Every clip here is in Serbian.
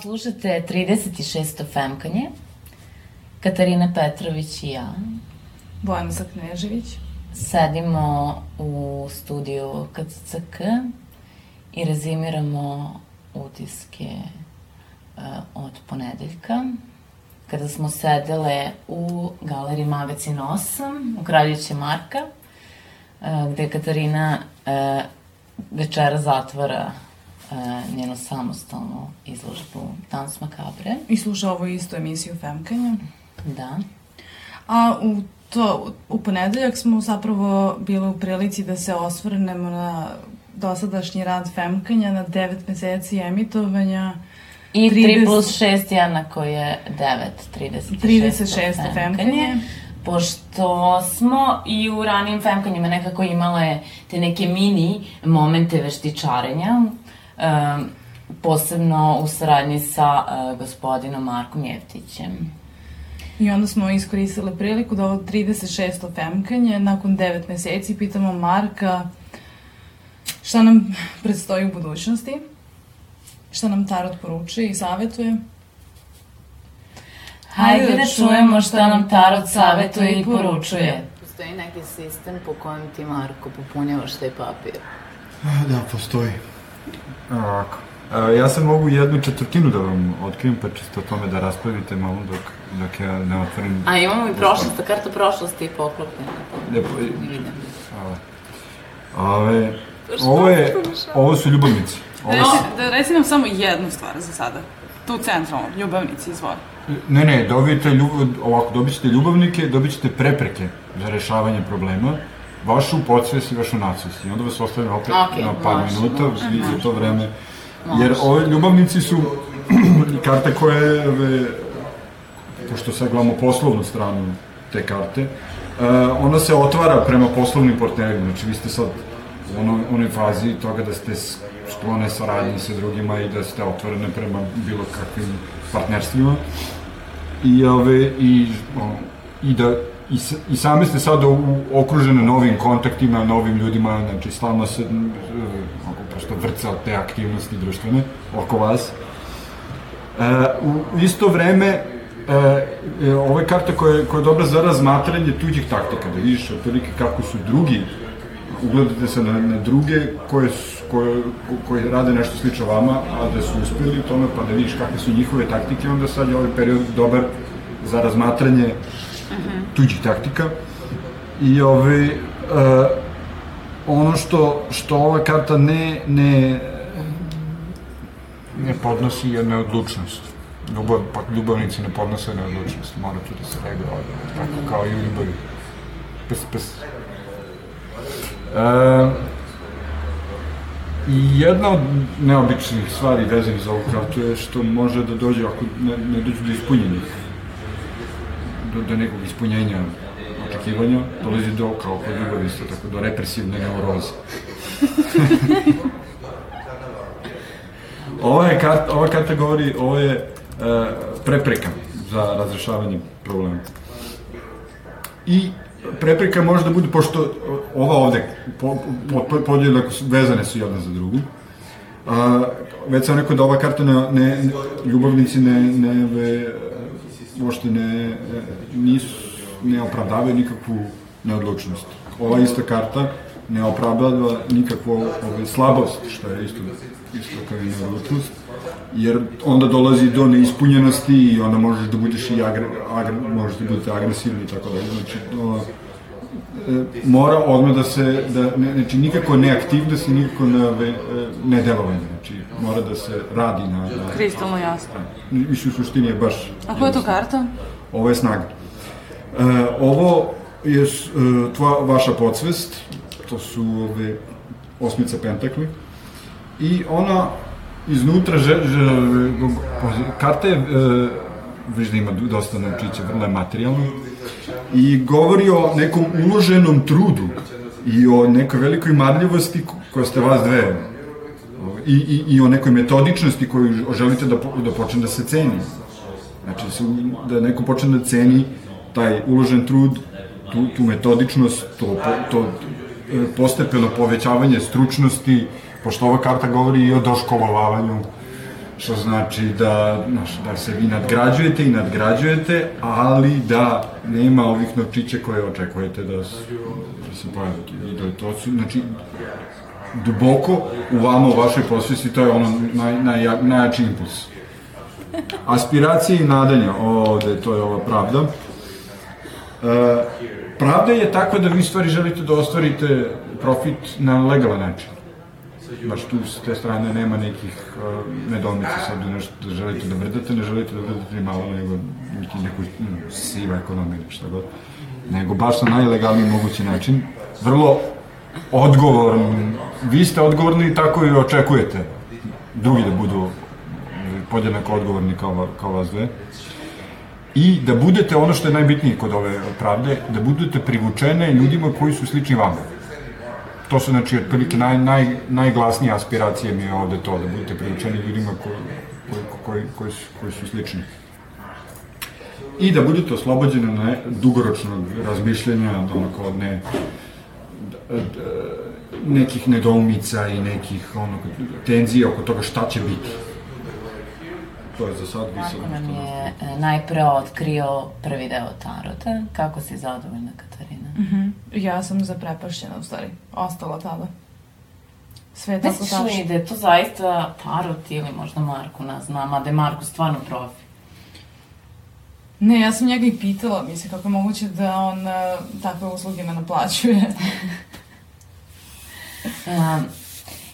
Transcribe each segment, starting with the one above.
Слушате 36-то фемкане. Катарина Петрович и ја. Бојан Закнежевиќ. Седимо у студио КЦЦК и резимирamo utiske od ponedeljka kada smo sedele u galeriji Magazin 8 u Kraljeće Marka uh, gde Katarina uh, večera zatvara uh, njenu samostalnu izložbu Dans Makabre. I sluša ovo istu emisiju Femkanja. Da. A u to, u ponedeljak smo zapravo bili u prilici da se osvrnemo na dosadašnji rad Femkanja, na devet meseci emitovanja. I 30... 3 plus 6 jednako je 9, 36. 36. Femkanje. Pošto smo i u ranijim Femkanjima nekako imale te neke mini momente veštičarenja, um, posebno u saradnji sa uh, gospodinom Markom Jeftićem. I onda smo iskoristile priliku da ovo 36. femkanje, nakon 9 meseci, pitamo Marka šta nam predstoji u budućnosti, šta nam Tarot poručuje i savetuje. Hajde da čujemo šta nam Tarot savetuje i poručuje. Postoji neki sistem po kojem ti, Marko, popunjavaš taj papir? Da, postoji. Ovako. Ja sam mogu jednu četvrtinu da vam otkrijem, pa čisto o tome da raspravite malo dok, dok ja ne otvorim... A imamo i prošlost, karta prošlosti i poklopljena. Lepo, ne vidim. Ove, ovo, je, ovo su ljubavnici. Ovo da, su... da reci nam samo jednu stvar za sada. Tu centralno, ljubavnici, izvoli. Ne, ne, dobijete, ljub, ovako, dobit ćete ljubavnike, dobit ćete prepreke za rešavanje problema, vašu podsvest i vašu nadsvest. I onda vas ostavim opet okay, na par može, minuta, može, vi za to vreme Jer ove ljubavnici su karte koje, ove, pošto sad gledamo poslovnu stranu te karte, uh, ona se otvara prema poslovnim partnerima, znači vi ste sad u ono, onoj fazi toga da ste sklone saradnji sa drugima i da ste otvorene prema bilo kakvim partnerstvima i, ove, i, o, i da i, i same ste sada okružene novim kontaktima, novim ljudima, znači stalno se prosto vrca te aktivnosti društvene oko vas. E, u isto vreme, e, e, ova je karta koja, koja je dobra za razmatranje tuđih taktika, da vidiš otprilike kako su drugi, ugledate se na, na druge koje, su, koje, koje rade nešto slično vama, a da su uspeli u tome, pa da vidiš kakve su njihove taktike, onda sad je ovaj period dobar za razmatranje mhm. tuđih taktika. I ovaj, uh, ono što, što ova karta ne, ne, ne podnosi je neodlučnost. Ljubav, pa ljubavnici ne podnose neodlučnost, mora tu da se reaguje tako kao i u ljubavi. Pes, pes. E, I jedna od neobičnih stvari vezanih za ovu kartu je što može da dođe, ako ne, ne dođe do ispunjenih, do, do nekog ispunjenja očekivanja, dolazi do, kao kod ljubavi isto tako, do represivne neuroze. ova, je karta, ova karta govori, ovo je uh, prepreka za razrešavanje problema. I prepreka može da bude, pošto ova ovde, po, po, podjeljak vezane su jedna za drugu, a, već sam rekao da ova karta ne, ne ljubavnici ne, ne, ve, uopšte ne, nisu ne opravdavaju nikakvu neodlučnost. Ova ista karta ne opravdava nikakvu ove, slabost, što je isto, isto kao i neodlučnost, jer onda dolazi do neispunjenosti i onda možeš da budeš i agre, agre, možeš da budete agresivni i tako dalje. Znači, to, e, mora odmah da se, da, ne, znači nikako ne aktivnost i nikako ne, ne delovanje, znači mora da se radi na... na Kristalno jasno. Više u suštini je baš... A koja je to karta? Ovo je snaga. E, ovo je e, tva, vaša podsvest, to su ove osmica pentakli, i ona iznutra, že, že, karta je, e, viš da ima dosta naučića, vrlo je materijalno, i govori o nekom uloženom trudu i o nekoj velikoj marljivosti koja ste vas dve I, i, i o nekoj metodičnosti koju želite da, da počne da se ceni. Znači, su, da neko počne da ceni taj uložen trud, tu, tu metodičnost, to, to e, postepeno povećavanje stručnosti, pošto ova karta govori i o doškolovavanju, što znači da, znaš, da se vi nadgrađujete i nadgrađujete, ali da nema ovih novčića koje očekujete da, se, da se pojave. I da to znači, duboko u vama, u vašoj posvesti, to je ono naj, naj, najjači impuls. Aspiracije i nadanja, ovde, to je ova pravda. E, pravda je takva da vi stvari želite da ostvarite profit na legalan način baš tu s te strane nema nekih uh, nedomica sad nešto da želite da vrdate, ne želite da vrdate ni malo, nego neki neku mm, siva ekonomija ili šta god. Nego baš na najlegalniji mogući način. Vrlo odgovorni, vi ste odgovorni tako i očekujete drugi da budu podjednako odgovorni kao, kao vas dve. I da budete, ono što je najbitnije kod ove pravde, da budete privučene ljudima koji su slični vama to su znači otprilike naj, naj, najglasnije aspiracije mi je ovde to, da budete priučeni ljudima koji, koji, koji, koji, su, koji su slični. I da budete oslobođeni na dugoročnog razmišljanja, da onako ne, nekih nedoumica i nekih ono, tenzija oko toga šta će biti. To je za sad visoko. Kako nam je e, najpre otkrio prvi deo Tarota, kako si zadovoljna Katarina? Mm -hmm. Ja sam zaprepašćena u stvari, ostala tada. Sve je tako tačno. Misliš li da je to zaista Tarot ili možda Marko nas zna, mada je Marko stvarno profi? Ne, ja sam njega i pitala, mislim, kako je moguće da on uh, takve usluge me naplaćuje. um,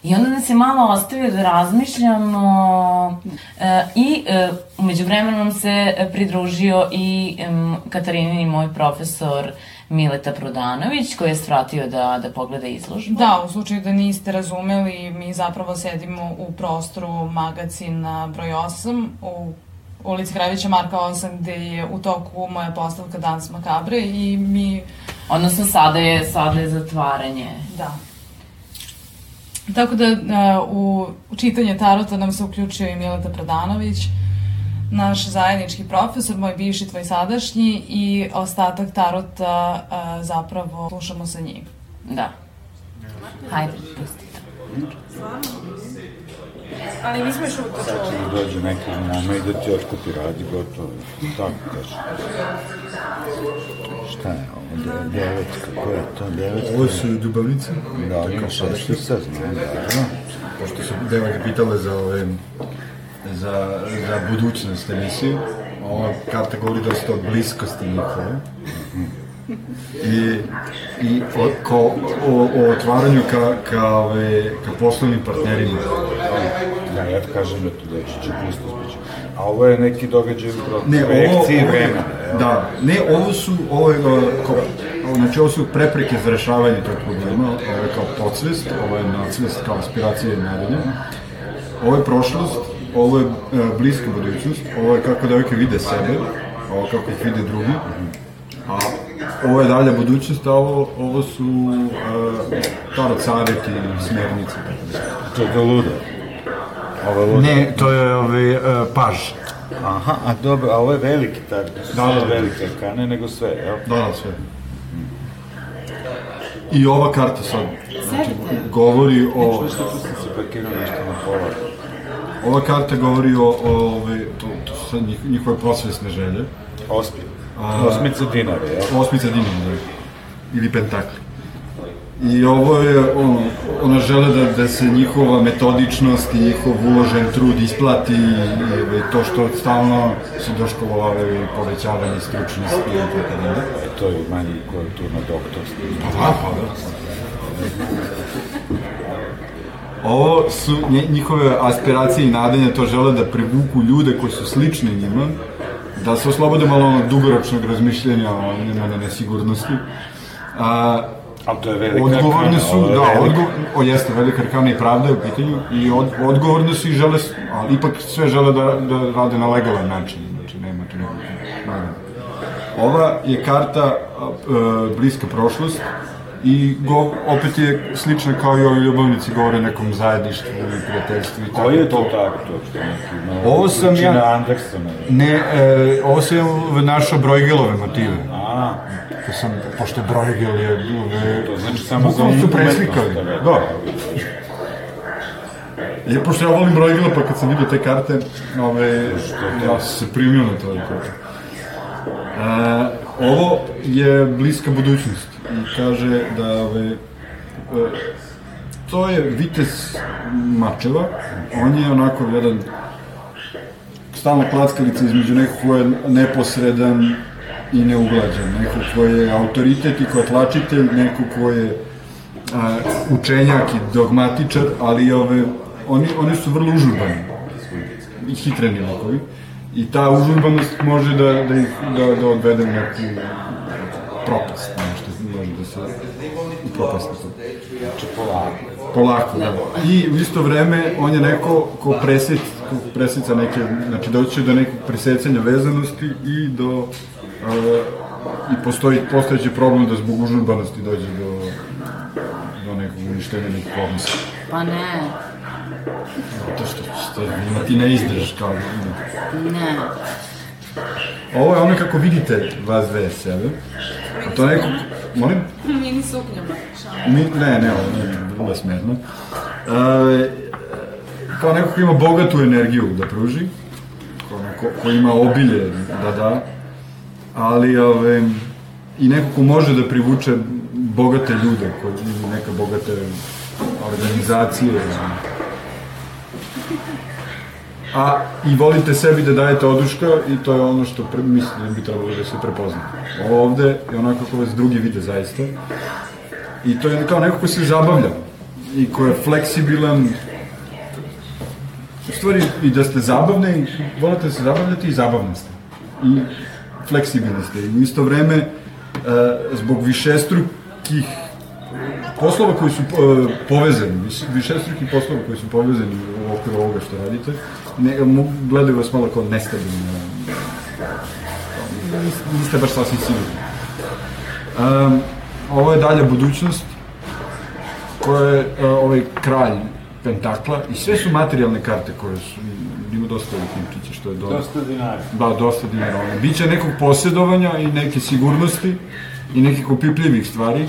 I onda nas je malo ostavio da razmišljamo e, i e, umeđu vremenom se pridružio i e, Katarinin i moj profesor Mileta Prodanović koji je svratio da, da pogleda izložbu. Da, u slučaju da niste razumeli, mi zapravo sedimo u prostoru magazina broj 8 u ulici Kravića Marka 8 gde je u toku moja postavka Dans Makabre i mi... Odnosno sada je, sada je zatvaranje. Da. Tako da u, u čitanje Tarota nam se uključio i Mileta Pradanović, naš zajednički profesor, moj bivši, tvoj sadašnji i ostatak Tarota zapravo slušamo sa njim. Da. Hajde, pusti to. Ali nismo još uvijek Sad će da dođe neka mama i da ti otkupi radi, gotovo. Tako kaže. Šta je ovo? De, devetka, ko je to devetka? Ovo su ljubavnice? Da, kao što se znam, da. Pošto su devojke pitale za ove za, za budućnost emisije. Ova karta govori dosta o bliskosti njihove. I, i o, ko, o, o otvaranju ka, ka, ove, ka poslovnim partnerima. Da, ja kažem da to doći će bliskost biće. A ovo je neki događaj u projekciji vremena. Da, ne, ovo su, ovo je, kao, znači ovo su prepreke za rešavanje tog problema, ovo je kao podsvest, ovo je nadsvest kao aspiracija i nadanje. Ovo je prošlost, ovo je e, bliska budućnost, ovo je kako devojke vide sebe, ovo kako ih vide drugi, a ovo je dalja budućnost, a ovo, ovo su uh, tarot savjeti i smjernice. To je do luda. Ovo je luda. Ne, to je ovaj, uh, paž. Aha, a dobro, a ovo je veliki tar, da, da, da. velike arkane, nego sve, jel? Da, da, sve. I ova karta sad, znači, govori o... Tu sam se parkirao nešto na pola. Ova karta govori o, o ove, to, to njihove prosvesne želje. Osmi. A, osmica dinara, jel? Osmica dinara, da. Ili pentakli. I ovo je, ono, ona žele da, da se njihova metodičnost i njihov uložen trud isplati i, i to što stalno se doškolovavaju i povećavanje stručnosti i tako dalje. E to je tu na doktorstvu. Pa da, pa da. Ovo su njihove aspiracije i nadanja, to žele da privuku ljude koji su slični njima, da se oslobode malo onog dugoročnog razmišljenja o njima nesigurnosti. A, Ali to je velika odgovorne su, arkana, da, odgo, o, jeste, velika arkana i pravda je u pitanju i od, odgovorne su i žele, ali ipak sve žele da, da rade na legalan način, znači nema tu nekog. Ova je karta uh, bliska prošlost I go, opet je slično kao i ovi ljubavnici govore o nekom zajedništvu i prijateljstvu i tako. Koji je to tako, to što neki, ovo sam ja... Andersona. Ne, e, ovo sam ja našao Brojgelove motive. A, To sam, pošto je Brojgel je... E, to znači samo za su preslikali. Da. Je, pošto ja volim Brojgela, pa kad sam vidio te karte, ove, ja sam se primio na to. tako. A, ovo je bliska budućnost kaže da ove, e, to je vitez Mačeva, on je onako jedan stalna klackalica između nekog ko je neposredan i neuglađen, neko ko je autoritet i ko je tlačitelj, neko ko je a, učenjak i dogmatičar, ali ove, oni, oni su vrlo užurbani. I hitreni likovi. I ta užurbanost može da, da ih da, da odvede u neku propast, nešto može da se upropasti to. Znači polako. Polako, da. I u isto vreme on je neko ko presec, ko preseca neke, znači doći do nekog presecanja vezanosti i do uh, i postoji postojeći problem da zbog užurbanosti dođe do do nekog uništenja nekog odnosa. Pa ne, To što, što ima ti ne izdrž kao ima. ne. Ovo je ono kako vidite vas dve sebe. A to neko... Molim? Mini suknjama. Mi, ne, ne, ovo nije vrlo smerno. E, kao neko ko ima bogatu energiju da pruži, kao neko ko ima obilje da da, ali ove, i neko ko može da privuče bogate ljude, koji neka bogate organizacije. A i volite sebi da dajete oduška i to je ono što pre, mislim da bi trebalo da se prepozna. Ovde je onako kako vas drugi vide zaista. I to je kao neko ko se zabavlja i ko je fleksibilan u stvari i da ste zabavne i volite da se zabavljate i zabavni ste. I fleksibilni ste. I u isto vreme e, zbog višestrukih poslova koji su e, povezani, više- višestrukih poslova koji su povezani u okviru ovoga što radite, ne, gledaju vas malo kao nestabilno. Niste, baš sasvim sigurni. Um, ovo je dalja budućnost koja je uh, ovaj kralj pentakla i sve su materijalne karte koje su, ima dosta ovih imčića što je dobro. Dosta dinara. Da, dosta dinara. Biće nekog posjedovanja i neke sigurnosti i nekih opipljivih stvari,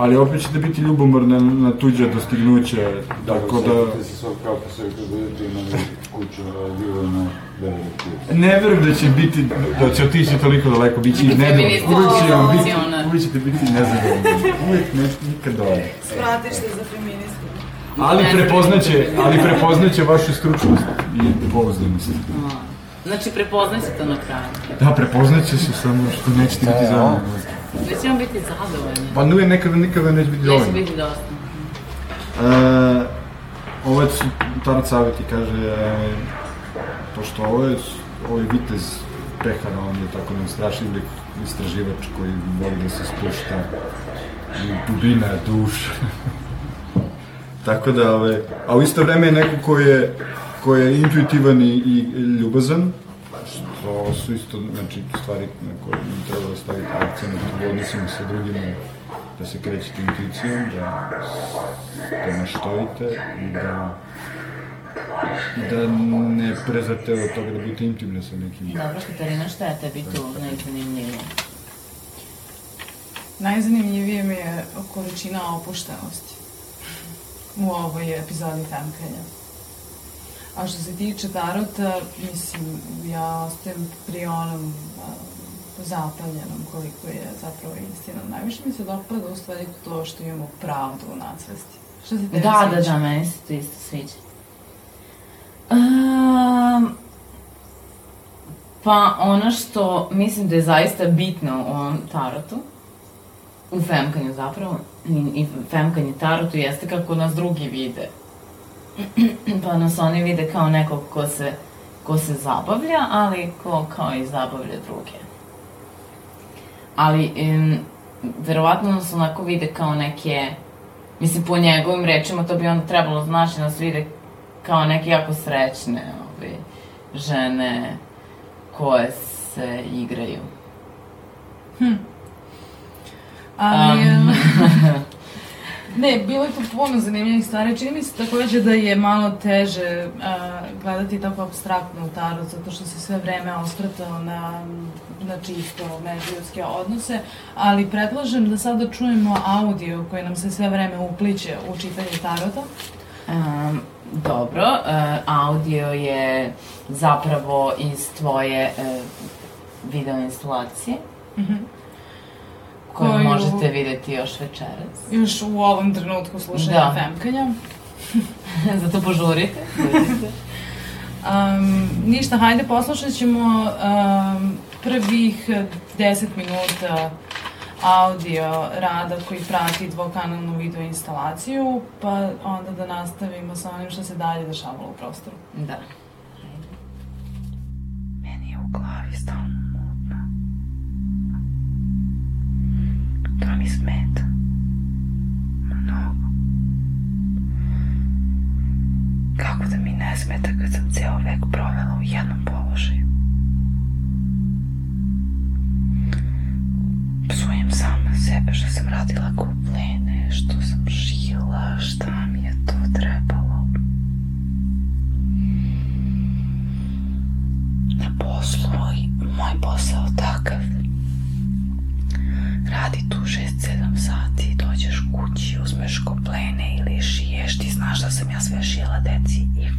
ali opet ćete biti ljubomorni na, na tuđe dostignuće, tako da... Sjetite se svog profesora kad budete imali kuću, bilo na Beogradu. Ne verujem da će biti, da će otići toliko daleko, bit će i Biti nedovoljno. Uvijek će vam biti, uvijek ćete biti nezadovoljni. Uvijek, ne, nikad dovoljno. Spratiš se za feministu. Ali prepoznaće, ali prepoznaće vašu stručnost i pouzdanost. Znači, prepoznaj se to na kraju. Da, prepoznaće se samo što nećete biti zadovoljni. Da ćemo biti zadovoljni. Pa nije nikada, nikada neće biti Neće dovoljno. biti dosta. E, ovo je su Tarot Saveti kaže, e, pošto ovo je, ovo je vitez pehara, on je tako nam strašljiv lik, istraživač koji voli da se spušta u dubine duše. tako da, ove, a u isto vreme je neko ko je, ko je intuitivan i, i ljubazan, što su isto, znači, stvari na koje mi treba da stavite akcent u odnosima sa drugima, da se krećete intuicijom, da, da ne štojite i da da ne prezate od toga da budete intimne sa nekim. Dobro, Katarina, šta je tebi tu najzanimljivije? Najzanimljivije mi je količina opuštenosti u ovoj epizodi Femkanja. A što se tiče tarota, mislim, ja ostajem pri onom zapaljenom koliko je zapravo istina. Najviše mi se dopada u stvari to što imamo pravdu u nadsvesti. Što se tebi Da, da, sviđa? da, meni se to isto sviđa. Um, pa ono što mislim da je zaista bitno u ovom tarotu, u femkanju zapravo, i, i femkanje tarotu jeste kako nas drugi vide. pa nas oni vide kao nekog ko se, ko se zabavlja, ali ko kao i zabavlja druge. Ali, um, verovatno nas onako vide kao neke, mislim, po njegovim rečima to bi onda trebalo znači nas vide kao neke jako srećne ove, žene koje se igraju. Ali, Um. Ne, bilo je tu puno zanimljivih stvari. Čini mi se takođe da je malo teže uh, gledati tako abstraktno u tarot, zato što se sve vreme osvrtao na, na čisto međuljudske odnose, ali predlažem da sada čujemo audio koji nam se sve vreme upliče u čitanje tarota. Um, dobro, uh, audio je zapravo iz tvoje uh, video instalacije. Mhm. Mm koju, koju možete videti još večeras. Još u ovom trenutku slušanja da. Femkanja. Zato požurite. um, ništa, hajde poslušat ćemo um, prvih 10 minuta audio rada koji prati dvokanalnu video instalaciju, pa onda da nastavimo sa onim što se dalje dešavalo u prostoru. Da. Meni je u glavi stalno To mi smeta. Mnogo. Kako da mi ne smeta kad sam ceo vek provela u jednom položaju? Psujem sama sebe što sam radila kuplene, što sam žila, šta mi je to trebalo. Na poslu moj posao takav Radi tu 6-7 sati, dođeš kući, uzmeš koplene ili šiješ, ti znaš da sam ja sve šijela deci i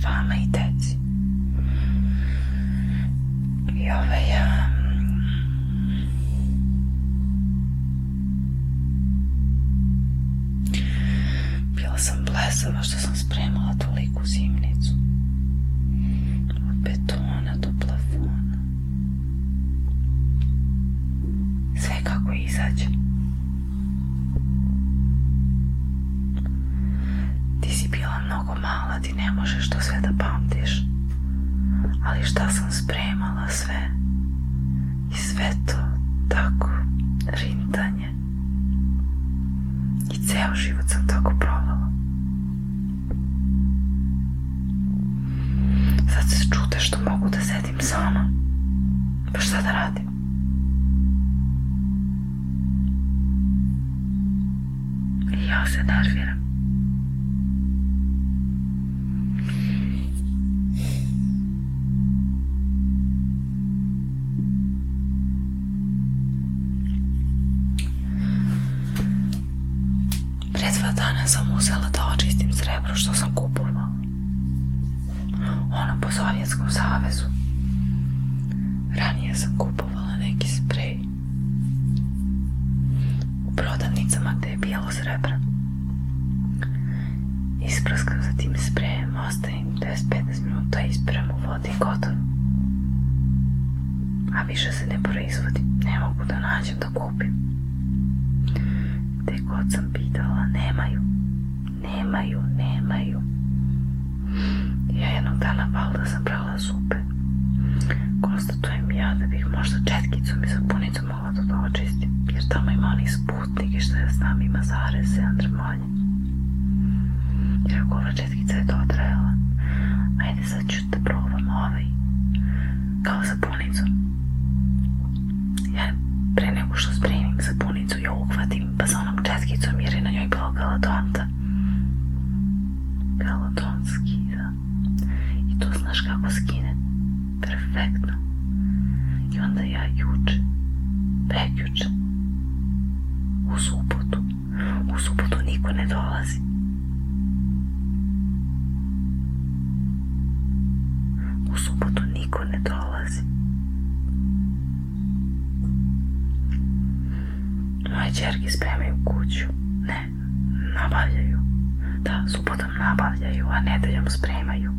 spremaju.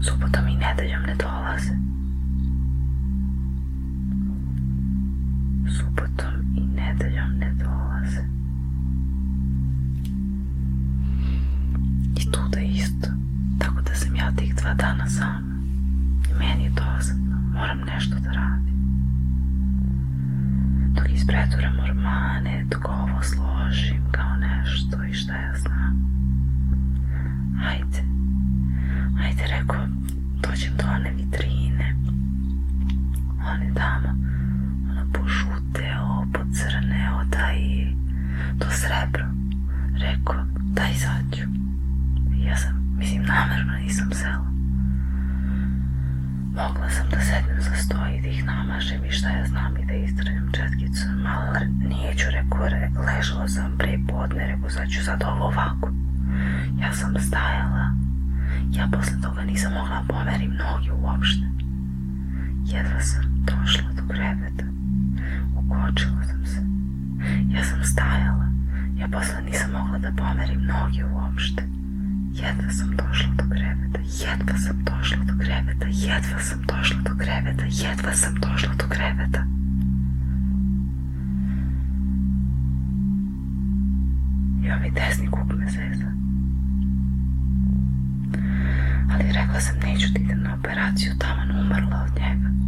Subotom i nedeljom ne dolaze. Subotom i nedeljom ne dolaze. I tu da isto. Tako da sam ja tih dva dana sama. I meni je dosadno. Moram nešto da radim. Dok ispreturam ormane, dok ovo složim kao nešto i šta ja znam. Hajde ajde rekao, dođem do one vitrine. Oni tamo, ono crne odaj i to srebro. Rekao, daj zađu. Ja sam, mislim, namerno nisam sela. Mogla sam da sednem za sto i da ih namažem i šta ja znam i da istranim četkicu. Malo nijeću, rekao, re, ležala sam pre podne, rekao, sad ću sad ovo ovako. Ja sam stajala, ja posle toga nisam mogla da pomerim noge uopšte. Jedva sam došla do kreveta, ukočila sam se. Ja sam stajala, ja posle nisam mogla da pomerim noge uopšte. Jedva sam došla do kreveta, jedva sam došla do kreveta, jedva sam došla do kreveta, jedva sam došla do kreveta. Ja mi desni kuk me. Ali rekla sam neću da idem na operaciju, taman umrla od njega.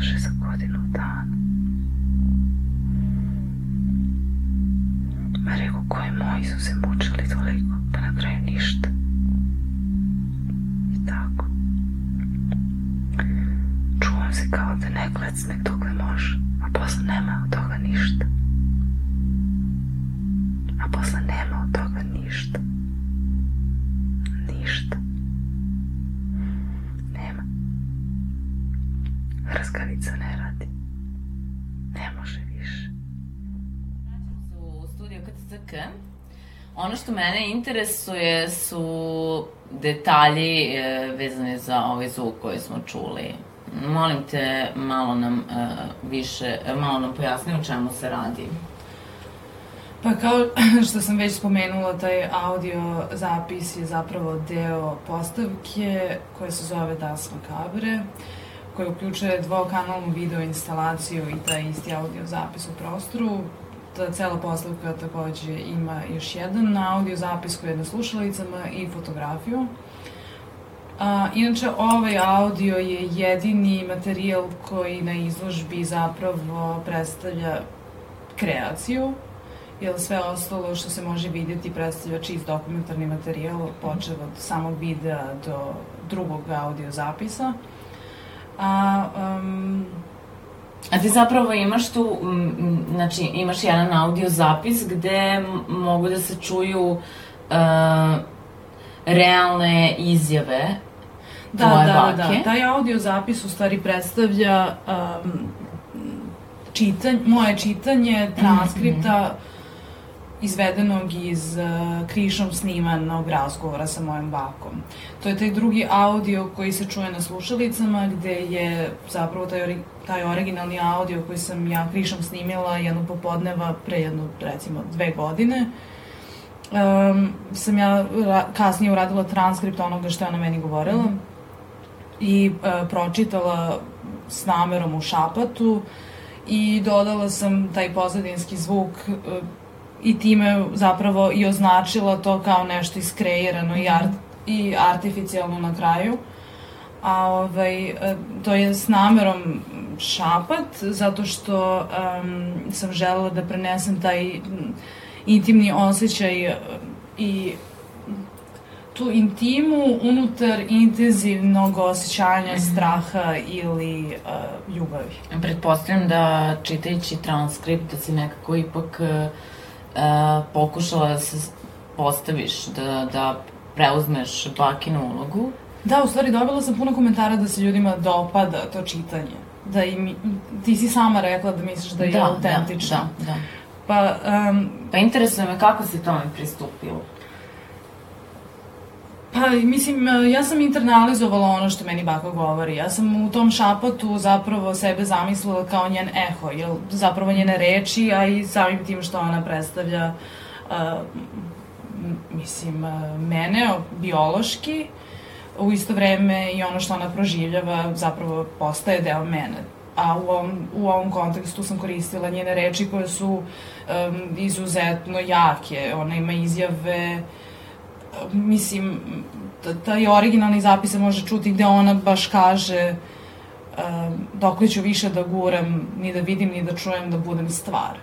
Otoše za godinu dana. Ma rekao, koji moji su se mučili toliko, pa na kraju ništa. I tako. Čuvam se kao da ne klecne dokle može, a posle nema od toga ništa. Što mene interesuje su detalji e, vezane za ovaj zvuk koji smo čuli. Molim te, malo nam e, više, e, malo nam pojasni o čemu se radi. Pa kao što sam već spomenula, taj audio zapis je zapravo deo postavke koja se zove Das Macabre, koja uključuje dvokanalnu video instalaciju i taj isti audio zapis u prostoru. Ta cela postavka takođe ima još jedan audio zapis koji je na slušalicama i fotografiju. A, inače, ovaj audio je jedini materijal koji na izložbi zapravo predstavlja kreaciju, jer sve ostalo što se može vidjeti predstavlja čist dokumentarni materijal, počeo od samog videa do drugog audio zapisa. A, um, A ti zapravo imaš tu, znači imaš jedan audio zapis gde mogu da se čuju uh, realne izjave Da, tvoje da, da, bake. da. Taj audio zapis u stvari predstavlja um, čitanj, moje čitanje transkripta izvedenog iz uh, krišom snimanog razgovora sa mojom bakom. To je taj drugi audio koji se čuje na slušalicama gde je zapravo taj, ori, taj originalni audio koji sam ja krišom snimila jedno popodneva pre jedno recimo dve godine um, sam ja ra kasnije uradila transkript onoga što je ona meni govorila i uh, pročitala s namerom u šapatu i dodala sam taj pozadinski zvuk uh, i time zapravo i označila to kao nešto iskreirano i, art, i artificijalno na kraju. A ovaj, e, to je s namerom šapat, zato što um, sam želela da prenesem taj mm, intimni osjećaj i tu intimu unutar intenzivnog osjećanja straha ili uh, ljubavi. Pretpostavljam da čitajući transkript da si nekako ipak uh, uh, pokušala da se postaviš, da, da preuzmeš bakinu ulogu. Da, u stvari dobila sam puno komentara da se ljudima dopada to čitanje. da im, ti si sama rekla da misliš da je da, autentična. Da, da, da. Pa, um, pa interesuje me kako si tome pristupila. Pa, mislim, ja sam internalizovala ono što meni baka govori. Ja sam u tom šapotu zapravo sebe zamislila kao njen eho, jer zapravo njene reči, a i samim tim što ona predstavlja, uh, mislim, uh, mene biološki, u isto vreme i ono što ona proživljava zapravo postaje deo mene. A u ovom, u ovom kontekstu sam koristila njene reči koje su um, izuzetno jake. Ona ima izjave mislim, taj originalni zapis se može čuti gde ona baš kaže uh, dok li ću više da guram, ni da vidim, ni da čujem da budem stvar.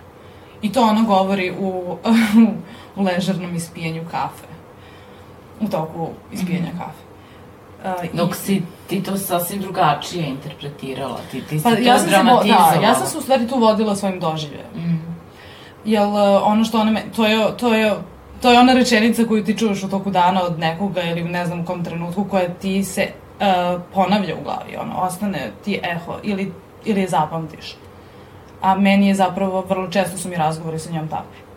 I to ona govori u, u ležernom ispijenju kafe. U toku ispijanja mm -hmm. kafe. Uh, Dok si ti to sasvim drugačije interpretirala, ti, ti si pa, to ja sam dramatizovala. Se, da, ja sam se u stvari tu vodila svojim doživljajem. Mm. Jel, ono što ona me, to je, to je To je ona rečenica koju ti čuješ u toku dana od nekoga ili u ne znam kom trenutku koja ti se uh, ponavlja u glavi, ono, ostane ti eho ili, ili je zapamtiš. A meni je zapravo, vrlo često su mi razgovori sa njom takvi.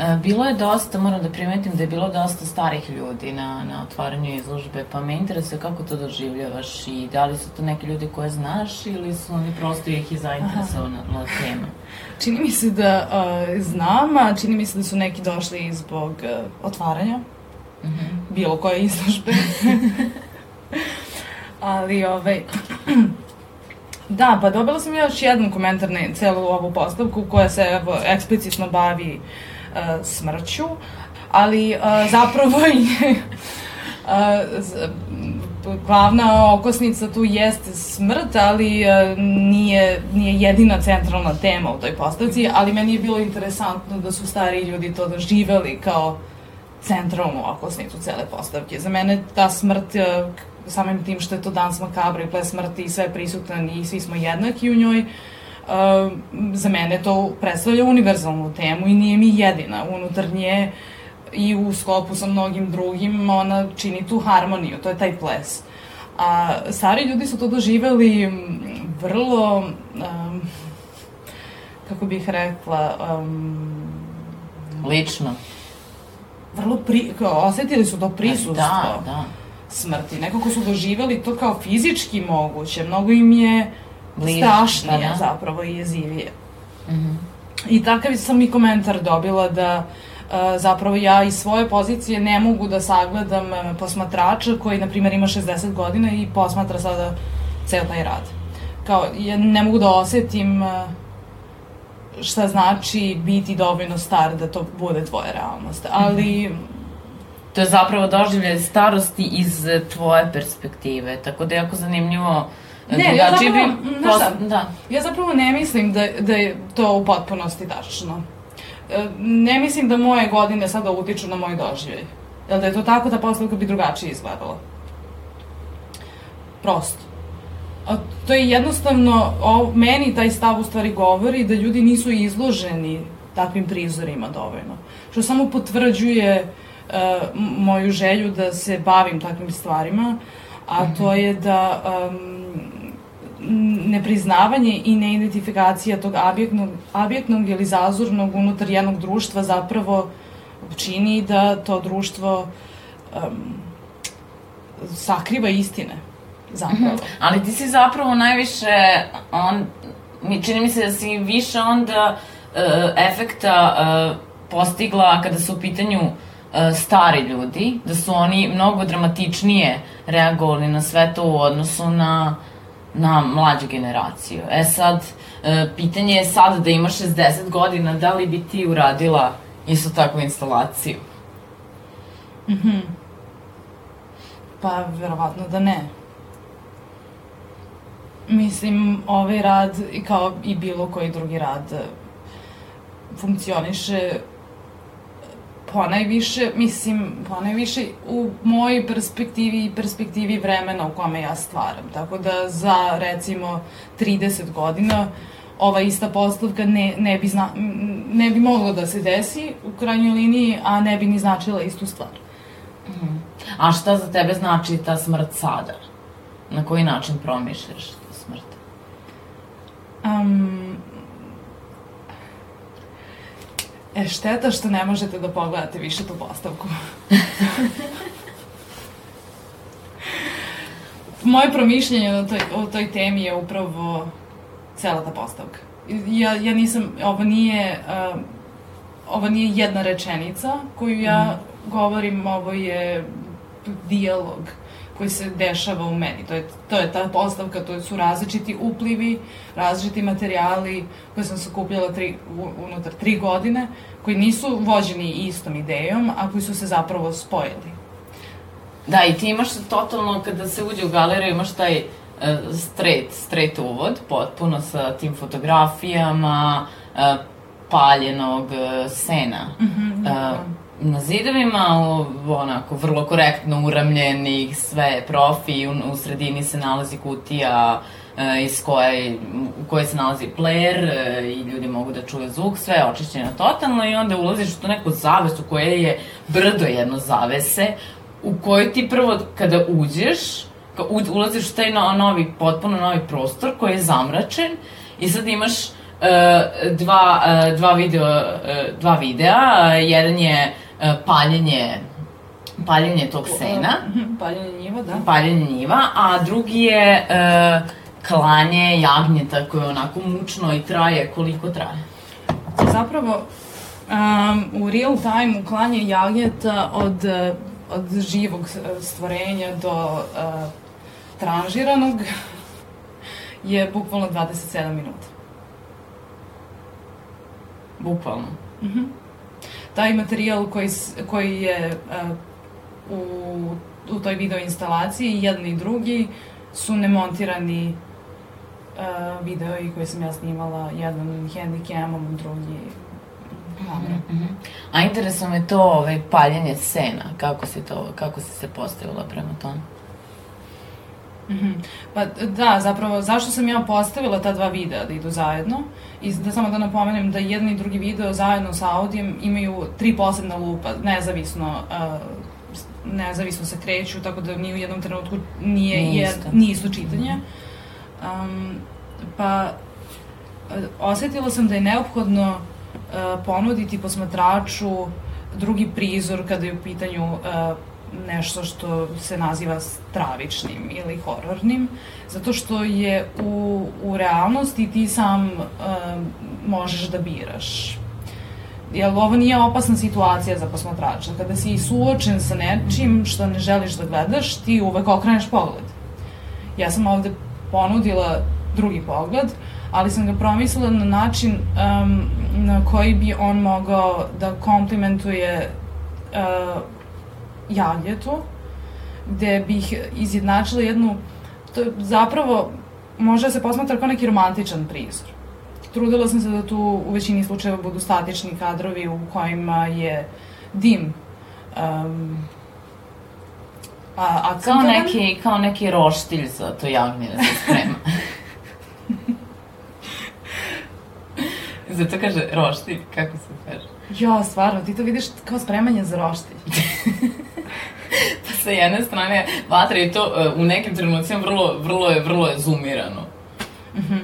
E, bilo je dosta, moram da primetim da je bilo dosta starih ljudi na, na otvaranju izložbe, pa me interesuje kako to doživljavaš i da li su to neki ljudi koje znaš ili su oni prosto ih i zainteresovana tema? Čini mi se da uh, znam, a čini mi se da su neki došli zbog uh, otvaranja mm -hmm. bilo koje izložbe. Ali, ovaj... da, pa dobila sam još jedan komentar na celu ovu postavku koja se evo, eksplicitno bavi uh, smrću, ali uh, zapravo je uh, glavna okosnica tu jeste smrt, ali uh, nije, nije jedina centralna tema u toj postavci, ali meni je bilo interesantno da su stari ljudi to doživeli kao centralnu okosnicu cele postavke. Za mene ta smrt, uh, samim tim što je to dans makabra i ples smrti i sve prisutan i svi smo jednaki u njoj, uh, uh, za mene to predstavlja univerzalnu temu i nije mi jedina. Unutar nje i u sklopu sa mnogim drugim ona čini tu harmoniju, to je taj ples. A stari ljudi su to doživeli vrlo, um, kako bih rekla, um, lično. Vrlo pri, kao, osetili su to prisustvo. Da, da. smrti. Nekako su doživeli to kao fizički moguće. Mnogo im je Bliž, strašnije da, da. zapravo i jezivije. Mm -hmm. I takav sam i komentar dobila da uh, zapravo ja iz svoje pozicije ne mogu da sagledam uh, posmatrača koji, na primjer, ima 60 godina i posmatra sada ceo taj rad. Kao, ja ne mogu da osetim uh, šta znači biti dovoljno star da to bude tvoja realnost. Ali... Mm -hmm. To je zapravo doživljaj starosti iz tvoje perspektive, tako da je jako zanimljivo Ne, ja zapravo, bi... Šta, da. ja zapravo ne mislim da, da je to u potpunosti tačno. Ne mislim da moje godine sada utiču na moj doživljaj. Jel da je to tako, ta postavka bi drugačije izgledala. Prosto. A to je jednostavno, o, meni taj stav u stvari govori da ljudi nisu izloženi takvim prizorima dovoljno. Što samo potvrđuje uh, moju želju da se bavim takvim stvarima, a to je da um, nepriznavanje i neidentifikacija tog abjektnog, abjektnog ili zazornog unutar jednog društva zapravo čini da to društvo um, sakriva istine zapravo. Mm -hmm. Ali ti si zapravo najviše, on, čini mi se da si više onda uh, efekta uh, postigla kada su u pitanju uh, stari ljudi, da su oni mnogo dramatičnije reagovali na sve to u odnosu na na mlađu generaciju. E sad, e, pitanje je sad da imaš 60 godina, da li bi ti uradila isto takvu instalaciju? Mhm. Mm pa, verovatno da ne. Mislim, ovaj rad, kao i bilo koji drugi rad, funkcioniše ponajviše, mislim, ponajviše u mojoj perspektivi i perspektivi vremena u kome ja stvaram. Tako da za, recimo, 30 godina ova ista postavka ne, ne, bi zna, ne bi moglo da se desi u krajnjoj liniji, a ne bi ni značila istu stvar. Mm. A šta za tebe znači ta smrt sada? Na koji način promišljaš smrt? Um, e, šteta što ne možete da pogledate više tu postavku. Moje promišljenje o toj, o toj temi je upravo cela ta postavka. Ja, ja nisam, ovo nije, uh, ovo nije jedna rečenica koju ja mm. govorim, ovo je dijalog koji se dešava u meni. To je, to je ta postavka, to su različiti uplivi, različiti materijali koje sam sakupljala tri, unutar tri godine, koji nisu vođeni istom idejom, a koji su se zapravo spojili. Da, i ti imaš totalno, kada se uđe u galeriju, imaš taj uh, straight, straight uvod, potpuno sa tim fotografijama, uh, paljenog uh, sena. Mm -hmm, na zidovima, onako, vrlo korektno uramljenih, sve profi, u, u sredini se nalazi kutija uh, iz koje, u kojoj se nalazi player uh, i ljudi mogu da čuju zvuk, sve je očišćeno totalno i onda ulaziš u to neku zavesu koja je brdo jedno zavese, u kojoj ti prvo kada uđeš, ka, u, ulaziš u taj no, novi, potpuno novi prostor koji je zamračen i sad imaš uh, dva, uh, dva, video, uh, dva videa, uh, jedan je paljenje paljenje tog sena. Paljenje njiva, da. Paljenje njiva, a drugi je uh, klanje jagnjeta koje onako mučno i traje koliko traje. Zapravo, um, u real time klanje jagnjeta od od živog stvorenja do uh, tranžiranog je bukvalno 27 minuta. Bukvalno? Mhm. Mm Taj materijal koji, koji je uh, u, u toj video instalaciji, jedan i drugi, su nemontirani uh, i koje sam ja snimala, jedan handicamom, drugi kamere. Mm -hmm. A interesuje me to ovaj, paljenje scena, kako si, to, kako si se postavila prema tome? Mm -hmm. Pa da, zapravo, zašto sam ja postavila ta dva videa da idu zajedno? I da samo da napomenem da jedan i drugi video zajedno sa audijem imaju tri posebna lupa, nezavisno uh, nezavisno se kreću, tako da ni u jednom trenutku nije, nije, isto. nije isto čitanje. Um, pa osetila sam da je neophodno E, ponuditi posmatraču drugi prizor kada je u pitanju e, nešto što se naziva stravičnim ili horornim, zato što je u, u realnosti ti sam uh, možeš da biraš. Jer ovo nije opasna situacija za posmatrača. Kada si suočen sa nečim što ne želiš da gledaš, ti uvek okreneš pogled. Ja sam ovde ponudila drugi pogled, ali sam ga promislila na način um, na koji bi on mogao da komplimentuje uh, jagljetu, gde bih izjednačila jednu, to je zapravo, može da se posmatra kao neki romantičan prizor. Trudila sam se da tu u većini slučajeva budu statični kadrovi u kojima je dim um, a, a kao neki, kao neki roštilj za to jagnje da se sprema. Zato kaže roštilj, kako se kaže? Jo, stvarno, ti to vidiš kao spremanje za roštilj. pa sa jedne strane, vatra je to uh, u nekim trenucima vrlo, vrlo je, vrlo je zoomirano. Mm -hmm.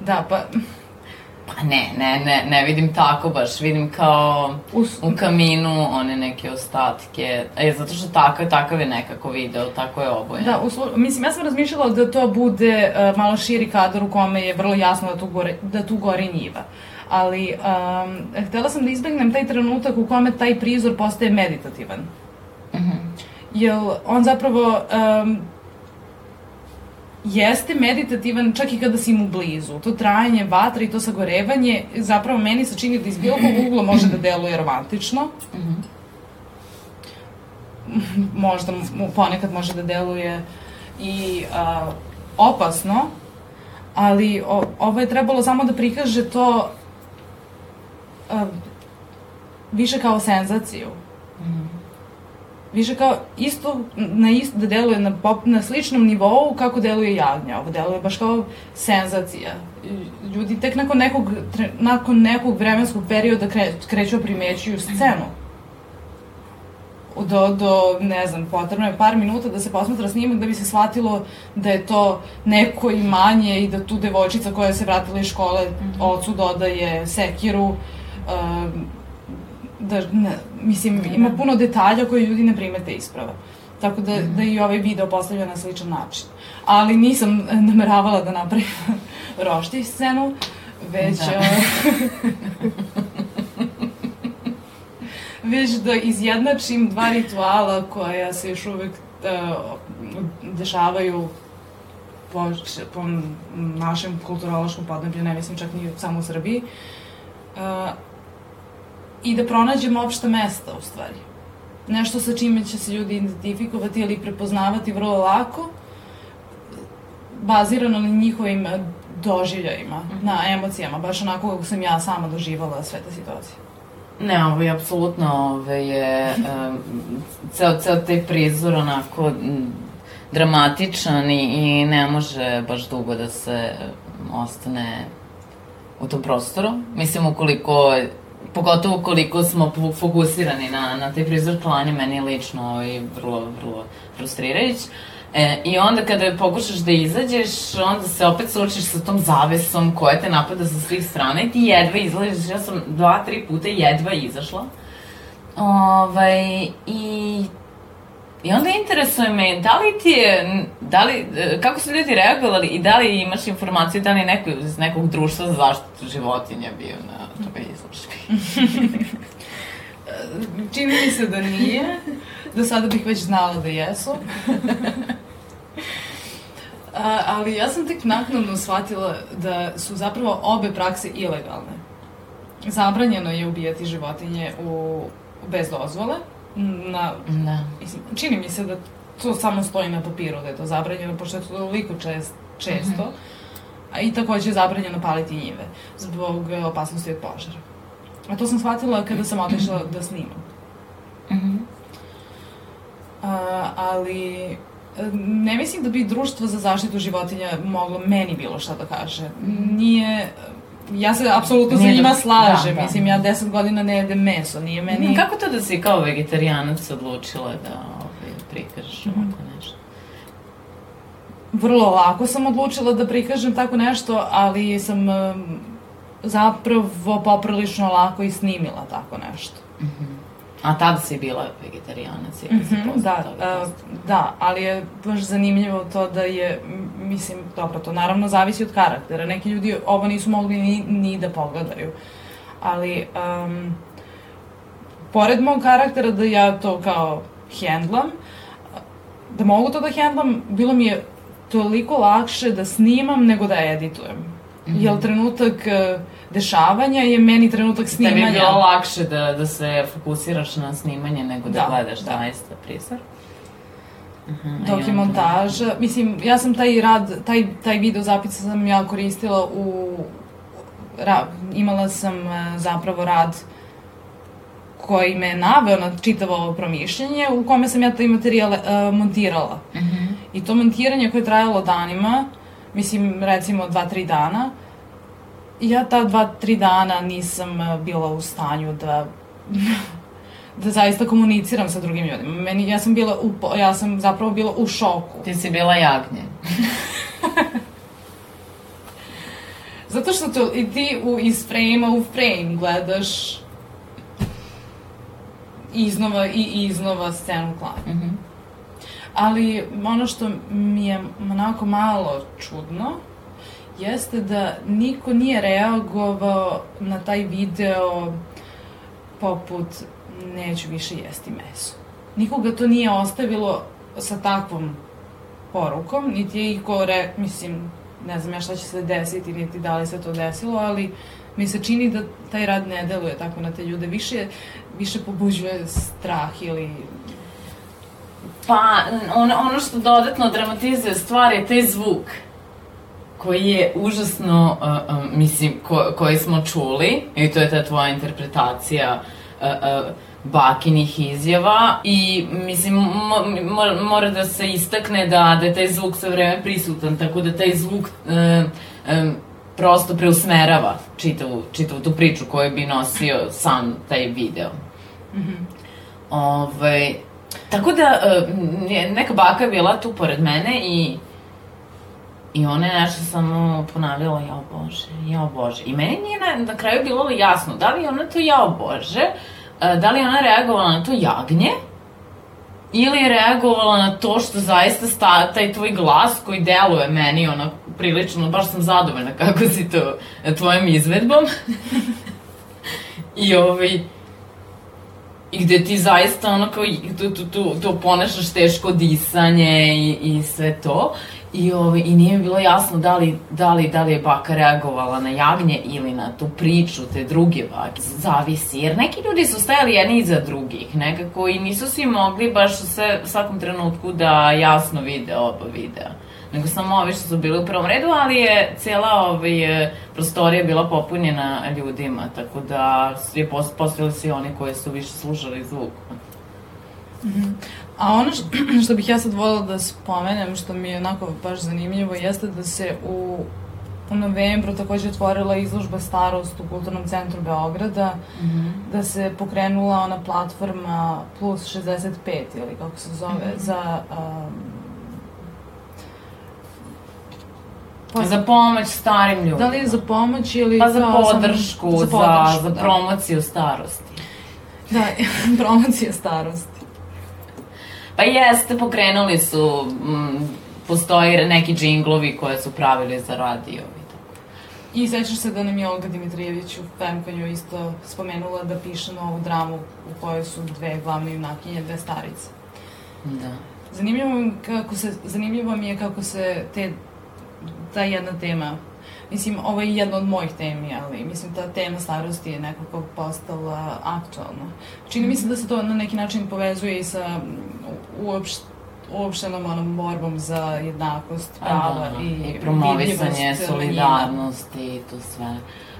Da, pa... Pa ne, ne, ne, ne vidim tako baš, vidim kao Us... u kaminu one neke ostatke, e, zato što takav, takav je nekako video, tako je obojen. Da, uslu... mislim, ja sam razmišljala da to bude uh, malo širi kadar u kome je vrlo jasno da tu, gore, da tu gori njiva ali um, htela sam da izbegnem taj trenutak u kome taj prizor postaje meditativan. Jer on zapravo um, jeste meditativan čak i kada si mu blizu. To trajanje vatra i to sagorevanje zapravo meni se čini da iz bilo kog ugla može da deluje romantično. Mm -hmm. Možda ponekad može da deluje i uh, opasno, ali o, ovo je trebalo samo da prikaže to uh, više kao senzaciju. Mm. Više kao isto, na isto, da deluje na, pop, na sličnom nivou kako deluje jagnja. Ovo deluje baš kao senzacija. Ljudi tek nakon nekog, nakon nekog vremenskog perioda kre, kreću da primećuju scenu do, do, ne znam, potrebno je par minuta da se posmatra snimak da bi se shvatilo da je to neko imanje i da tu devojčica koja se vratila iz škole mm -hmm. ocu dodaje sekiru, uh, da, ne, mislim, ima puno detalja koje ljudi ne primete isprava. Tako da, da i ovaj video postavlja na sličan način. Ali nisam nameravala da napravim rošti scenu, već... Da. već da izjednačim dva rituala koja se još uvek uh, dešavaju po, po našem kulturološkom podneblju, ne mislim čak ni samo u Srbiji, uh, i da pronađemo opšta mesta, u stvari. Nešto sa čime će se ljudi identifikovati ili prepoznavati vrlo lako, bazirano na njihovim doživljajima, mm -hmm. na emocijama, baš onako kako sam ja sama doživala sve te situacije. Ne, ovo je apsolutno, ove je, um, ceo, ceo taj prizor onako dramatičan i, i ne može baš dugo da se ostane u tom prostoru. Mislim, ukoliko, pogotovo koliko smo fokusirani na, na taj prizor klanja, meni lično ovaj, vrlo, vrlo frustrirajući. E, I onda kada pokušaš da izađeš, onda se opet suočiš sa tom zavesom koja te napada sa svih strana i ti jedva izlaziš. Ja sam dva, tri puta jedva izašla. Ovaj, i I onda interesuje me, da li ti je, da li, e, kako su ljudi reagovali i da li imaš informaciju da li neko iz nekog društva za zaštitu životinja bio na toj izložbi? Čini mi se da nije. Do sada bih već znala da jesu. A, ali ja sam tek naknadno shvatila da su zapravo obe prakse ilegalne. Zabranjeno je ubijati životinje u, bez dozvole. Na, da. Mislim, čini mi se da to samo stoji na papiru da je to zabranjeno, pošto je to toliko čest, često. Mm -hmm. I takođe je zabranjeno paliti njive zbog opasnosti od požara. A to sam shvatila kada sam otišla da snimam. Mm -hmm. A, ali ne mislim da bi društvo za zaštitu životinja moglo meni bilo šta da kaže. Nije, ja se apsolutno sa njima da, slažem, da, da. mislim, ja deset godina ne jedem meso, nije meni... Kako to da si kao vegetarijanac odlučila da ovaj, prikažeš mm -hmm. ovako? Vrlo lako sam odlučila da prikažem tako nešto, ali sam um, zapravo poprilično lako i snimila tako nešto. Mm -hmm. A tada si bila vegetarijanac ili mm -hmm, da, uh, da, ali je baš zanimljivo to da je, mislim, dobro, to naravno zavisi od karaktera. Neki ljudi ovo nisu mogli ni, ni da pogledaju. Ali, um, pored mog karaktera da ja to kao hendlam, da mogu to da hendlam, bilo mi je toliko lakše da snimam nego da editujem. Mm -hmm. Jel trenutak... Uh, dešavanja je meni trenutak snimanja. Tebi je bilo lakše da, da se fokusiraš na snimanje nego da, da gledaš da. zaista prizor. Uh mhm, -huh, Dok je montaža, mislim, ja sam taj rad, taj, taj video zapis sam ja koristila u, ra, imala sam e, zapravo rad koji me naveo na čitavo ovo promišljenje, u kome sam ja taj materijal uh, montirala. Uh mhm. -huh. I to montiranje koje je trajalo danima, mislim, recimo dva, tri dana, ja ta dva, tri dana nisam e, bila u stanju da da zaista komuniciram sa drugim ljudima. Meni, ja sam bila, u, ja sam zapravo bila u šoku. Ti si bila jagnje. Zato što to, i ti u, iz frame-a u frame gledaš iznova i iznova scenu klanja. Mm -hmm. Ali ono što mi je onako malo čudno, jeste da niko nije reagovao na taj video poput neću više jesti meso. Nikoga to nije ostavilo sa takvom porukom, niti je iko re, mislim, ne znam ja šta će se desiti, niti da li se to desilo, ali mi se čini da taj rad ne deluje tako na te ljude. Više, više pobuđuje strah ili Pa, ono, ono što dodatno dramatizuje stvar je taj zvuk koji je užasno, uh, uh, mislim, ko, koji smo čuli, i to je ta tvoja interpretacija uh, uh, bakinih izjava i mislim mo, mo, mora da se istakne da, da je taj zvuk sve vreme prisutan, tako da taj zvuk uh, um, prosto preusmerava čitavu, čitavu tu priču koju bi nosio sam taj video. Mm -hmm. Ove, ovaj, Tako da, uh, neka baka je bila tu pored mene i I ona je nešto samo ponavljala, jao Bože, jao Bože. I meni nije na, na kraju bilo jasno, da li ona to jao Bože, uh, da li ona reagovala na to jagnje, ili je reagovala na to što zaista sta, taj tvoj glas koji deluje meni onako prilično, baš sam zadovoljna kako si to tvojom izvedbom. I ovaj, i gde ti zaista ono kao tu, tu, tu, tu ponašaš teško disanje i, i sve to. I, ovaj, I nije mi bilo jasno da li, da, li, da li je baka reagovala na jagnje ili na tu priču te druge bake. Zavisi, jer neki ljudi su stajali jedni iza drugih, nekako i nisu svi mogli baš u svakom trenutku da jasno vide oba videa nego samo ovi što su bili u prvom redu, ali je cela ovaj, prostorija bila popunjena ljudima, tako da je postavili se oni koji su više slušali zvuk. Mm -hmm. A ono što, što bih ja sad volila da spomenem, što mi je onako baš zanimljivo, jeste da se u, u novembru takođe otvorila izložba Starost u Kulturnom centru Beograda, mm -hmm. da se pokrenula ona platforma Plus 65, ili kako se zove, mm -hmm. za... Um, Pa, za pomoć starim ljudima. Da li je za pomoć ili... Pa za podršku, za, za, podršku, za, za da. promociju starosti. Da, promocija starosti. Pa jeste, pokrenuli su, m, postoji neki džinglovi koje su pravili za radio. I sećaš se da nam je Olga Dimitrijević u Femkanju isto spomenula da piše novu dramu u kojoj su dve glavne junakinje, dve starice. Da. Zanimljivo, kako se, zanimljivo mi je kako se te, ta jedna tema Mislim, ovo je jedna od mojih temi, ali mislim, ta tema starosti je nekako postala aktualna. Čini mi se da se to na neki način povezuje i sa uopšte uopštenom onom borbom za jednakost prava da, i, i promovisanje solidarnosti i to sve.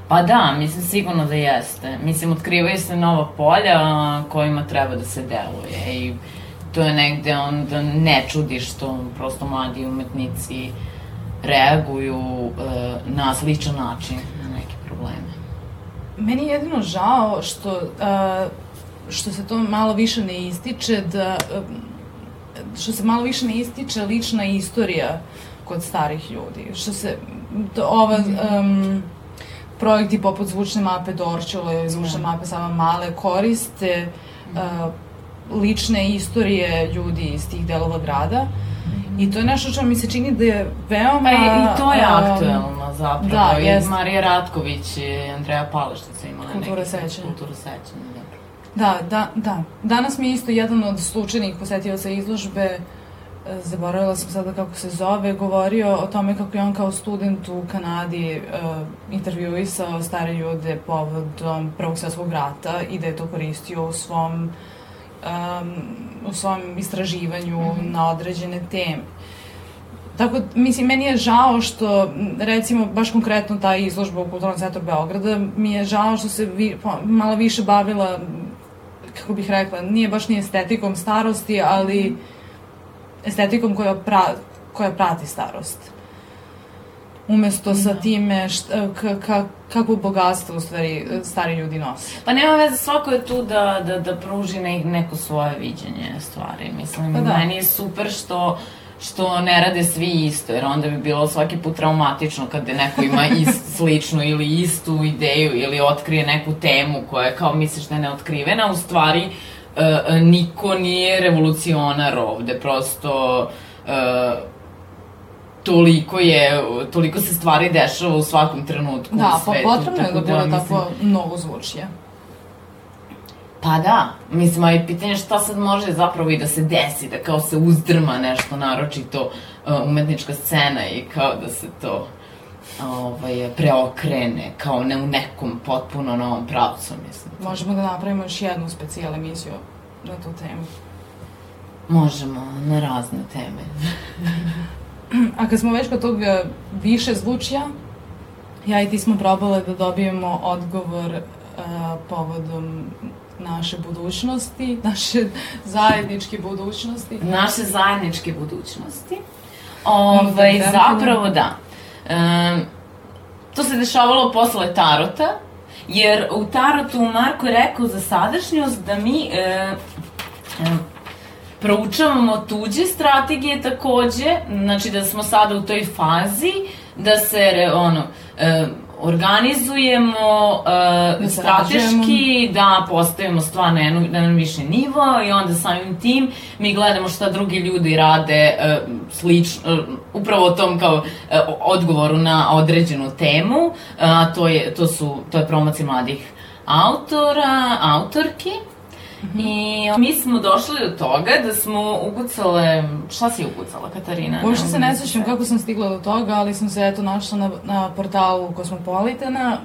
Pa da, mislim sigurno da jeste. Mislim, otkrivaju se nova polja kojima treba da se deluje i to je negde onda ne čudi što prosto mladi umetnici reaguju uh, na sličan način na neke probleme. Meni je jedino žao što, uh, što se to malo više ne ističe, da uh, što se malo više ne ističe lična istorija kod starih ljudi. Što se, to, ova, um, projekti poput zvučne mape Dorčula ili zvučne da. mape Sama Male koriste uh, lične istorije ljudi iz tih delova grada. I to je nešto što mi se čini da je veoma... Pa i, i to je aktuelno zapravo. Da, I jest. Marija Ratković i Andreja Palaštica imala Kultura sećanja. Kultura sećanja, da. Da, da, da. Danas mi je isto jedan od slučajnih posetioca izložbe, e, zaboravila sam sada kako se zove, govorio o tome kako je on kao student u Kanadi uh, intervjuisao stare ljude povodom Prvog svjetskog rata i da je to koristio u svom um, u svom istraživanju mm -hmm. na određene teme. Tako, mislim, meni je žao što, recimo, baš konkretno ta izložba u Kulturnom centru Beograda, mi je žao što se vi, malo više bavila kako bih rekla, nije baš ni estetikom starosti, ali estetikom koja, pra, koja prati starost. Umesto sa da. time šta, ka, kako bogatstvo u stvari stari ljudi nose. Pa nema veze, svako je tu da, da, da pruži ne, neko svoje viđenje stvari. Mislim, pa da. meni je super što što ne rade svi isto, jer onda bi bilo svaki put traumatično kada neko ima ist, sličnu ili istu ideju ili otkrije neku temu koja kao misliš da je neotkrivena, u stvari uh, niko nije revolucionar ovde, prosto toliko je, toliko se stvari dešava u svakom trenutku da, u svetu. Da, pa potrebno je da bude da, tako novo zvučje. Pa da, mislim, a i pitanje šta sad može zapravo i da se desi, da kao se uzdrma nešto, naročito uh, umetnička scena i kao da se to ovaj, preokrene, kao ne u nekom potpuno novom pravcu, mislim. Možemo da napravimo još jednu specijal emisiju na tu temu. Možemo, na razne teme. A kad smo već kod tog e, više zvučja, ja i ti smo probale da dobijemo odgovor uh, povodom naše budućnosti, naše zajedničke budućnosti. Naše zajedničke budućnosti. Ovaj, zapravo da. Um, to se dešavalo posle Tarota, jer u Tarotu Marko je rekao za sadašnjost da mi uh, proučavamo tuđe strategije takođe, znači da smo sada u toj fazi da se ono, e, organizujemo uh, da strateški, da postavimo stvar na jedan, na jedan viši nivo i onda samim tim mi gledamo šta drugi ljudi rade uh, slično, upravo o tom kao uh, odgovoru na određenu temu, uh, to, je, to, su, to je promocija mladih autora, autorki. Mm -hmm. I mi smo došli do toga da smo ukucale, šta si ukucala Katarina? Uopšte se ne sećam kako sam stigla do toga, ali sam se eto našla na, na portalu Kosmopolitana.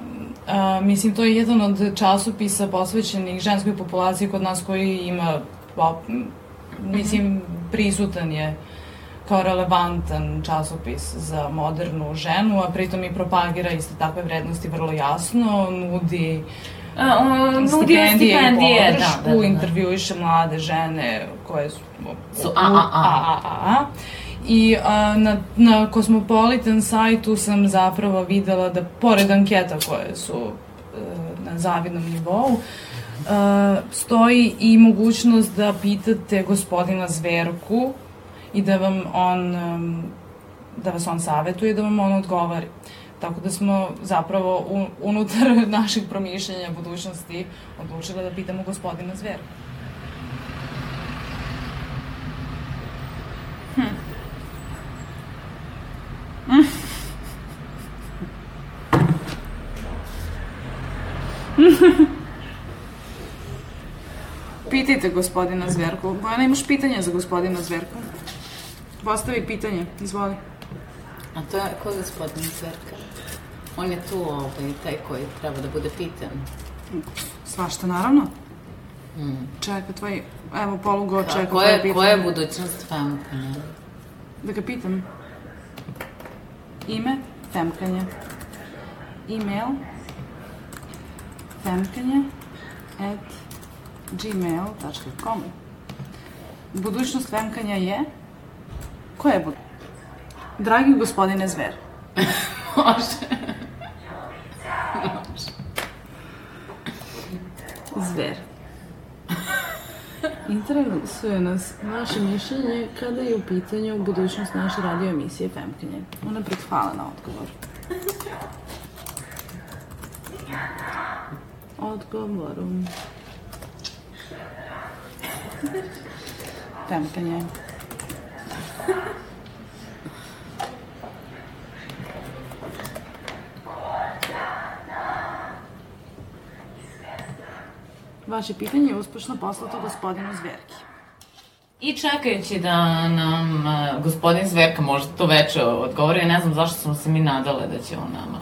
Uh, mislim, to je jedan od časopisa posvećenih ženskoj populaciji kod nas koji ima, pa, mislim, prisutan je kao relevantan časopis za modernu ženu, a pritom i propagira iste takve vrednosti vrlo jasno, nudi uh, on stipendije, stipendije podršku, da, da, da. intervjuiše mlade žene koje su, su a, a, a, a, a, a. I a, na, na Cosmopolitan sajtu sam zapravo videla da, pored anketa koje su a, e, na zavidnom nivou, a, stoji i mogućnost da pitate gospodina Zverku i da vam on, da vas on savetuje, da vam on odgovari. Tako da smo zapravo unutar naših promišljenja budućnosti odlučile da pitamo gospodina Zveru. Hm. Pitajte gospodina Zverku. Bojana, imaš pitanje za gospodina Zverku? Postavi pitanje, izvoli. A to je ko gospodin Zverka? On je tu ovaj, taj koji treba da bude pitan. Svašta, naravno. Mm. Čeka tvoj, evo polugo Ka, čeka koje, pitanje. Koja je budućnost Femkanja? Da ga pitam. Ime? Femkanje. E-mail? Femkanje at gmail.com Budućnost Femkanja je? Koja je budućnost? Dragi gospodine Zver. Može. Zver. Interesuje nas vaše mišljenje kada je u pitanju budućnost naše radio emisije Femkinje. Ona pred hvala na odgovor. Odgovorom. Femkinje. Vaše pitanje je uspešno poslato gospodinu Zverki. I čekajući da nam uh, gospodin Zverka možda to veče odgovori, ne znam zašto smo se mi nadale da će on nama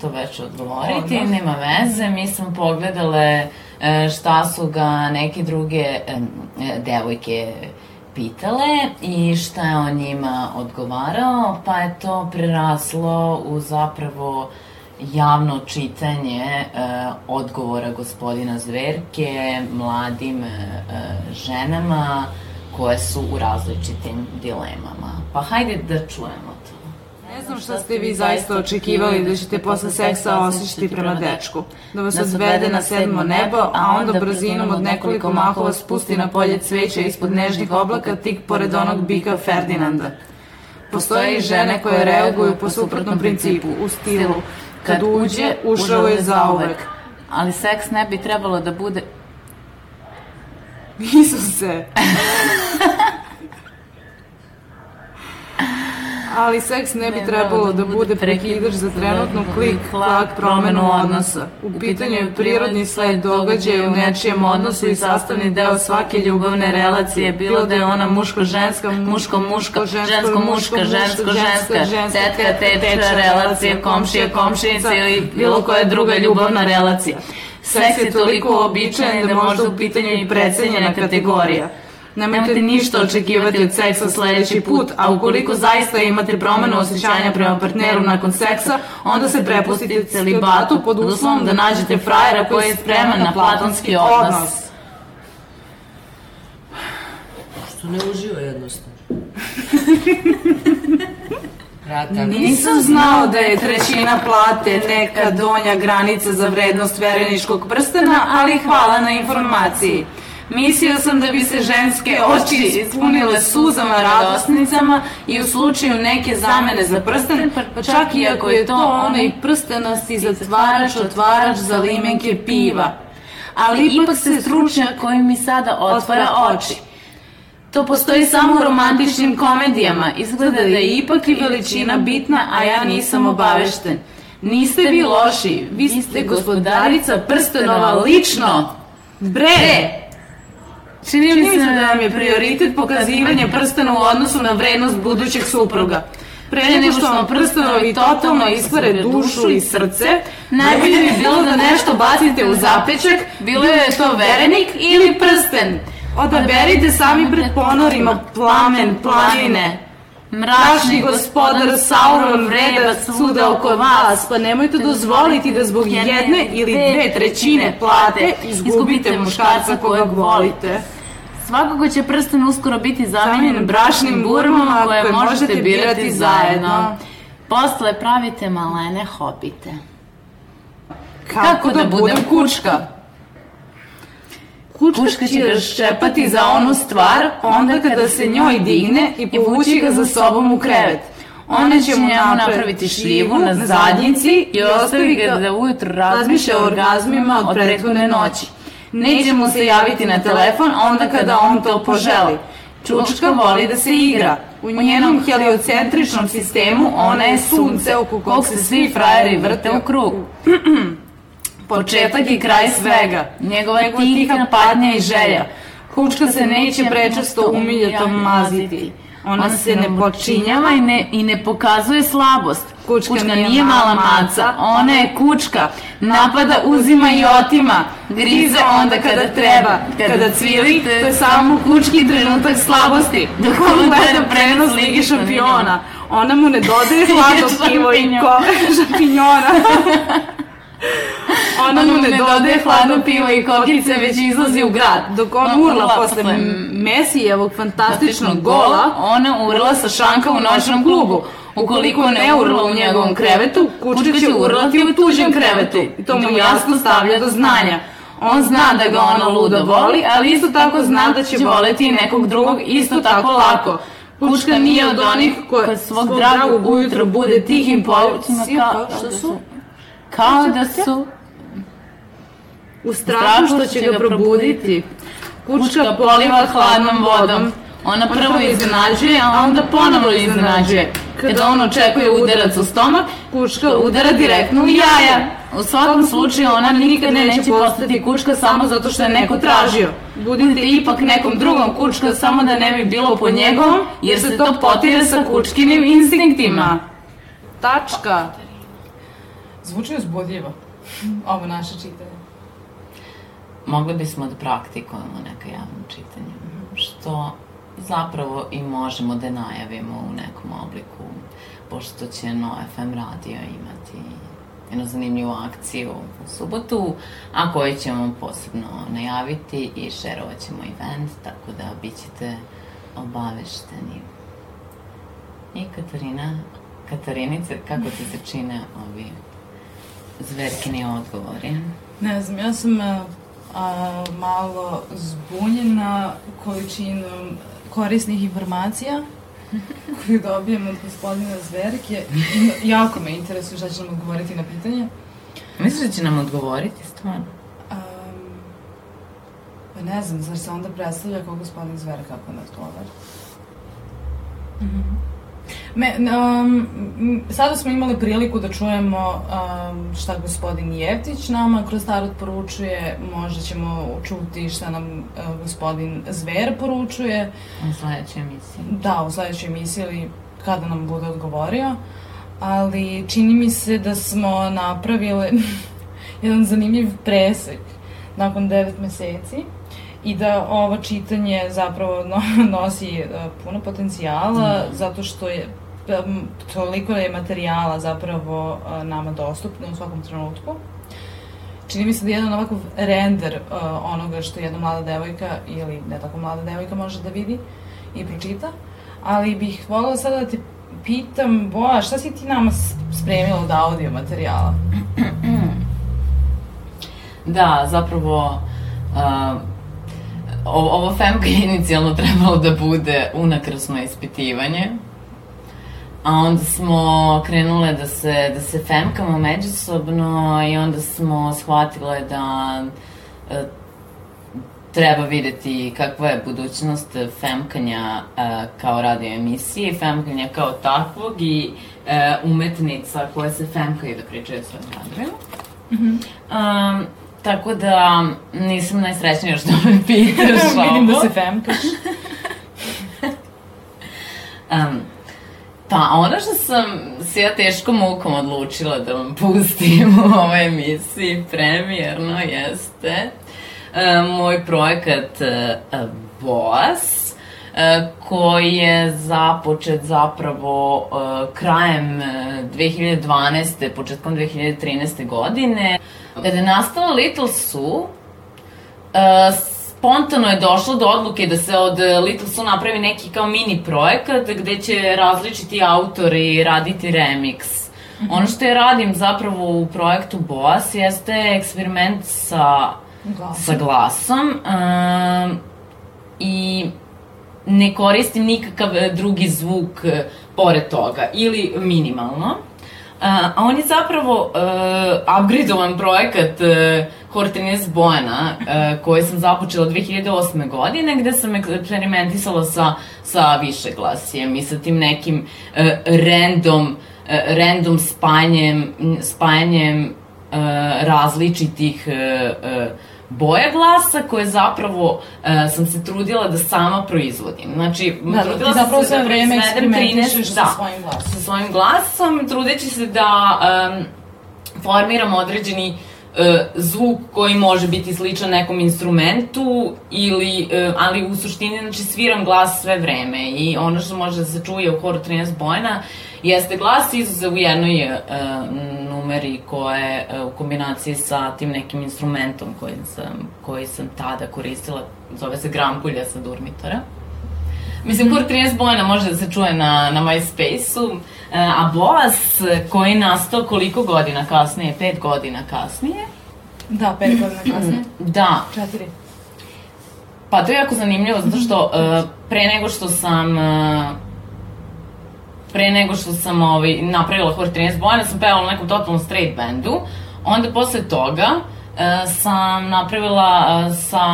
to veče odgovoriti, Odmah. nema veze, mi smo pogledale uh, šta su ga neke druge uh, devojke pitale i šta je on njima odgovarao, pa je to preraslo u zapravo uh, javno čitanje e, odgovora gospodina Zverke mladim e, ženama koje su u različitim dilemama. Pa hajde da čujemo to. Ne znam šta ste vi zaista očekivali da ćete posle seksa osjećati prema dečku. Da vas odvede na sedmo nebo, a onda brzinom od nekoliko mahova spusti na polje cveća ispod nežnih oblaka tik pored onog bika Ferdinanda. Postoje i žene koje reaguju po suprotnom principu, u stilu Kad uđe, ušao je zauvek. Ali seks ne bi trebalo da bude... Isuse! ali seks ne bi trebalo da bude prekidač za trenutnu klik, klak, promenu odnosa. U pitanju je prirodni sled događaja u nečijem odnosu i sastavni deo svake ljubavne relacije, bilo da je ona muško-ženska, muško-muška, žensko-muška, žensko-ženska, tetka-tečka relacija, komšija, komšinica ili bilo koja druga ljubavna relacija. Seks je toliko uobičajen da možda u pitanju i precenjena kategorija. Nemojte ništa očekivati od seksa sledeći put, a ukoliko zaista imate promenu osjećanja prema partneru nakon seksa, onda se prepustite celibatu pod uslovom da nađete frajera koji je spreman na platonski odnos. Što ne uživa jednostavno. Rata. Nisam znao da je trećina plate neka donja granica za vrednost vereničkog prstena, ali hvala na informaciji. Mislio sam da bi se ženske oči ispunile suzama radosnicama i u slučaju neke zamene za prsten, pa čak i ako je to onaj prstenosti zatvarač, otvarač za limenke piva. Ali ipak se stručnjak koji mi sada otvara oči. To postoji samo u romantičnim komedijama. Izgleda da je ipak i veličina bitna, a ja nisam obavešten. Niste vi loši, vi ste gospodarica prstenova lično. Bre! Čini mi se da vam je prioritet pokazivanje prstena u odnosu na vrednost budućeg supruga. Pre nego što vam prstenovi totalno iskvare dušu i srce, najbolje bi bilo da nešto bacite u zapečak, bilo je to verenik ili prsten. Odaberite sami pred ponorima plamen, planine. Mračni gospodar Sauron vreba svuda oko vas, pa nemojte dozvoliti da zbog jedne ili dve trećine plate izgubite muškarca koga volite. Svakako će prsten uskoro biti zamenjen brašnim burmama koje možete birati zajedno. Posle pravite malene hobite. Kako da budem kučka? Kučka će ga ščepati za onu stvar onda kada se njoj digne i povući ga za sobom u krevet. Ona će mu napraviti šljivu na zadnjici i ostavi ga da ujutro razmišlja o orgazmima od prethodne noći. Neće mu se javiti na telefon onda kada on to poželi. Čučka voli da se igra. U njenom heliocentričnom sistemu ona je sunce oko kog se svi frajeri vrte u krug. Početak i kraj svega. Njegova tiha patnja i želja. Kučka se neće prečesto umiljatom maziti. Ona se ne počinjava i ne, i ne pokazuje slabost. Kučka, kučka nije mala maca, ona je kučka. Napada, uzima i otima. Grize onda kada treba. Kada cvili, to je samo kučki trenutak slabosti. Dok on gleda prenos Ligi šampiona. Ona mu ne dodaje hladno pivo i ko šampinjona. Ona mu ne dodaje hladno pivo i kokice, već izlazi u grad. Dok on urla posle Mesijevog fantastičnog gola, ona urla sa šanka u noćnom klubu. Ukoliko ne urla u njegovom krevetu, kučka će urlati u tuđem krevetu. I to mu jasno stavlja do znanja. On zna da ga ona ludo voli, ali isto tako zna da će voleti i nekog drugog isto tako lako. Kučka nije od onih koja svog dragog ujutro bude tihim povucima kao što su kao da su u strahu što će ga probuditi. Kučka poliva hladnom vodom. Ona prvo iznenađuje, a onda ponovno iznenađuje. Kada on očekuje udarac u stomak, kučka udara direktno u jaja. U svakom slučaju ona nikad neće postati kučka samo zato što je neko tražio. Budite ipak nekom drugom kučka samo da ne bi bilo po njegovom, jer se to potire sa kučkinim instinktima. Tačka. Zvuči uzbudljivo, ovo naše čitanje. Mogli bismo da praktikujemo neka javno čitanje, što zapravo i možemo da najavimo u nekom obliku, pošto će No FM radio imati jednu zanimljivu akciju u subotu, a koju ćemo posebno najaviti i šerovat ćemo event, tako da bit ćete obavešteni. I Katarina, Katarinice, kako ti se čine ovi zverkini odgovori? Ne znam, ja sam a, a, malo zbunjena količinom korisnih informacija koju dobijem od gospodina Zverke. Jako me interesuje šta će nam odgovoriti na pitanje. Misliš da će nam odgovoriti, stvarno? Um, pa ne znam, zar se onda predstavlja kao gospodin Zver kako ne odgovara? Mm -hmm. Me, um, sada smo imali priliku da čujemo um, šta gospodin Jevtić nama kroz tarot poručuje, možda ćemo čuti šta nam uh, gospodin Zver poručuje. U sledećoj emisiji. Da, u sledećoj emisiji ili kada nam bude odgovorio. Ali čini mi se da smo napravili jedan zanimljiv presek nakon devet meseci i da ovo čitanje zapravo nosi uh, puno potencijala mm. zato što je toliko je materijala zapravo uh, nama dostupno u svakom trenutku. Čini mi se da jedan ovakav render uh, onoga što jedna mlada devojka ili ne tako mlada devojka može da vidi i pročita, ali bih voljela sada da te pitam, Boa, šta si ti nama spremila od audio materijala? Da, zapravo uh, ovo FEMK je inicijalno trebalo da bude unakrasno ispitivanje, a onda smo krenule da se, da se femkamo međusobno i onda smo shvatile da e, treba videti kakva je budućnost femkanja e, kao radio emisije, femkanja kao takvog i e, umetnica koje se femkaju da pričaju svojim radovima. Mm -hmm. um, tako da nisam najsrećnija što me pitaš ovo. Vidim da se femkaš. um, Pa ono što sam se ja teško mukom odlučila da vam pustim u ovoj emisiji premijerno jeste uh, moj projekat uh, BOAS koji je započet zapravo uh, krajem 2012. početkom 2013. godine. Kada je nastala Little Sue, spontano je došlo do odluke da se od Little Su napravi neki kao mini projekat gde će različiti autori raditi remix. -hmm. Ono što ja radim zapravo u projektu Boas jeste eksperiment sa glasom, sa glasom um, i ne koristim nikakav drugi zvuk pored toga ili minimalno. A on je zapravo uh, upgradeovan projekat uh, Hortenjes Bojana, uh, koji sam započela 2008. godine, gde sam eksperimentisala sa, sa više glasijem i sa tim nekim uh, random, uh, random spajanjem, spajanjem uh, različitih uh, uh, boja glasa koje zapravo uh, sam se trudila da sama proizvodim. Znači, da, trudila da, sam se da vreme eksperimentišeš sa svojim glasom. Sa svojim glasom, trudeći se da um, formiram određeni uh, zvuk koji može biti sličan nekom instrumentu ili, uh, ali u suštini znači sviram glas sve vreme i ono što može da se čuje u horu 13 bojna jeste glas izuzev u jednoj uh, numeri koje uh, u kombinaciji sa tim nekim instrumentom koji sam, koji sam tada koristila, zove se grampulja sa Durmitora. Mislim, Kur 13 bojna može da se čuje na, na MySpace-u, uh, a Boas koji nastao koliko godina kasnije, pet godina kasnije. Da, pet godina kasnije. Da. Četiri. Pa to je jako zanimljivo, zato što uh, pre nego što sam uh, pre nego što sam ovaj, napravila Hor 13 bojena, sam pevala u nekom totalnom straight bandu. Onda posle toga uh, sam napravila uh, sa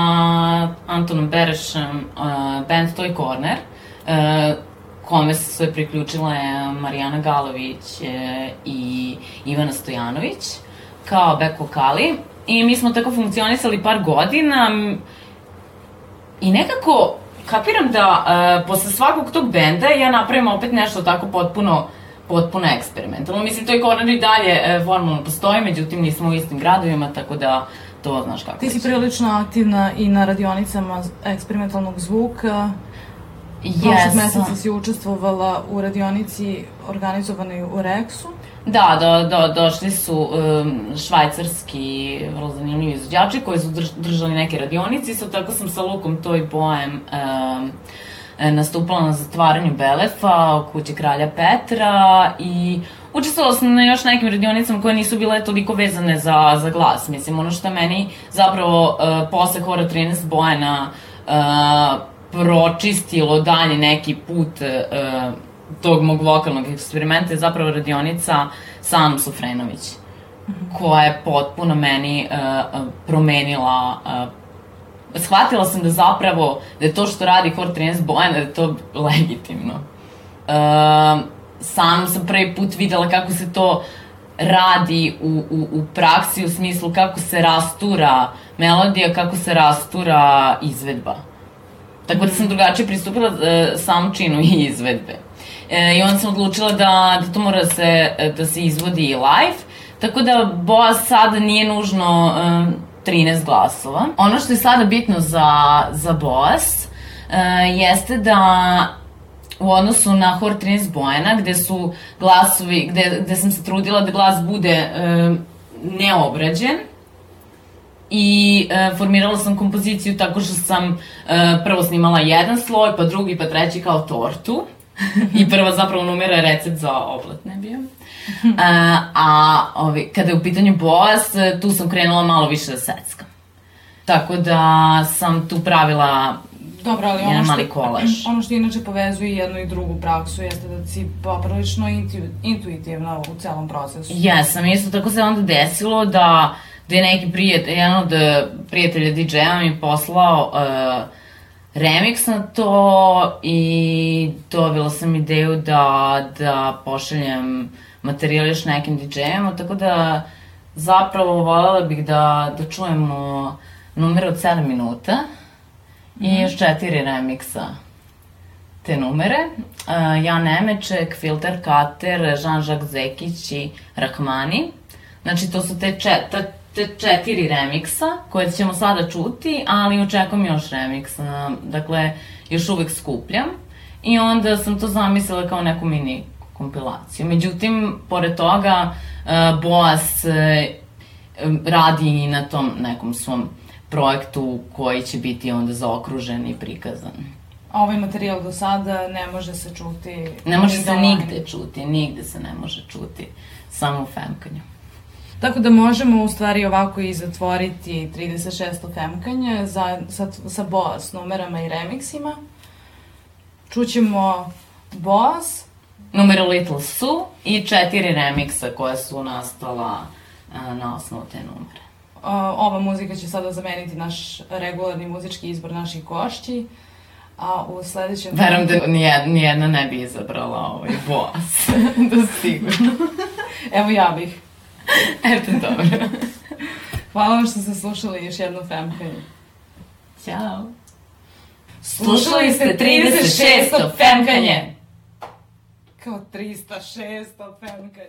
Antonom Berešem uh, band Toy Corner, uh, kome se priključile Marijana Galović uh, i Ivana Stojanović kao back vokali. I mi smo tako funkcionisali par godina i nekako kapiram da uh, posle svakog tog benda ja napravim opet nešto tako potpuno potpuno eksperimentalno. Mislim, to je Corner i dalje uh, formalno postoji, međutim nismo u istim gradovima, tako da to znaš kako Ti si prilično aktivna i na radionicama eksperimentalnog zvuka. Yes. Prošlog meseca si učestvovala u radionici organizovanoj u Rexu. Da, do, do, došli su um, švajcarski vrlo zanimljivi izvođači koji su drž, držali neke radionice i sad tako sam sa Lukom Toj Bojem um, nastupala na zatvaranju Belefa u kući kralja Petra i učestvovala sam na još nekim radionicama koje nisu bile toliko vezane za, za glas. Mislim, ono što meni zapravo uh, posle Hora 13 Bojena uh, pročistilo dalje neki put uh, tog mog vokalnog eksperimenta je zapravo radionica sa Anom Sofrenović, mm -hmm. koja je potpuno meni uh, promenila uh, shvatila sam da zapravo, da je to što radi Hor 13 Bojana, da je to legitimno. Uh, sam sam prvi put videla kako se to radi u, u, u praksi, u smislu kako se rastura melodija, kako se rastura izvedba. Tako da sam drugačije pristupila uh, sam činu i izvedbe. E, I onda sam odlučila da, da to mora da se, da se izvodi i live. Tako da Boas sada nije nužno um, 13 glasova. Ono što je sada bitno za, za Boas uh, jeste da u odnosu na Hor 13 Bojana, gde su glasovi, gde, gde sam se trudila da glas bude uh, neobrađen, i uh, formirala sam kompoziciju tako što sam uh, prvo snimala jedan sloj, pa drugi, pa treći kao tortu. I prva zapravo numera je recept za oblatne bio. A, a ovi, kada je u pitanju boas, tu sam krenula malo više da seckam. Tako da sam tu pravila Dobro, ali jedan ono mali što, kolaž. ono što inače povezuje jednu i drugu praksu jeste da si poprilično intu, intuitivna u celom procesu. Jesam, isto tako se onda desilo da, da je neki prijatelj, jedan od prijatelja DJ-a mi poslao uh, remix na to i dobila sam ideju da, da pošaljem materijal još nekim DJ-ima, tako da zapravo voljela bih da, da čujemo numere od 7 minuta i još četiri remiksa te numere. Uh, Jan Nemeček, Filter Kater, Jean-Jacques Zekić i Rahmani. Znači, to su te, čet, te četiri remiksa koje ćemo sada čuti, ali očekujem još remiksa. Dakle, još uvek skupljam. I onda sam to zamislila kao neku mini kompilaciju. Međutim, pored toga, uh, Boas uh, radi i na tom nekom svom projektu koji će biti onda zaokružen i prikazan. A ovaj materijal do sada ne može se čuti... Ne može se nigde čuti, nigde se ne može čuti, samo u femkanju. Tako da možemo u stvari ovako i zatvoriti 36. femkanje za, sa, sa boss numerama i remiksima. Čućemo boss. Numere Little Su i četiri remiksa koja su nastala a, na osnovu te numere. Ova muzika će sada zameniti naš regularni muzički izbor naših košći. A u sledećem... Verujem da nijedna, nijedna ne bi izabrala ovaj boss. da sigurno. Evo ja bih. Eto, dobro. Hvala vam što ste slušali još jedno Femkanje. Ćao. Slušali ste 36. Femkanje. Kao 306. Femkanje.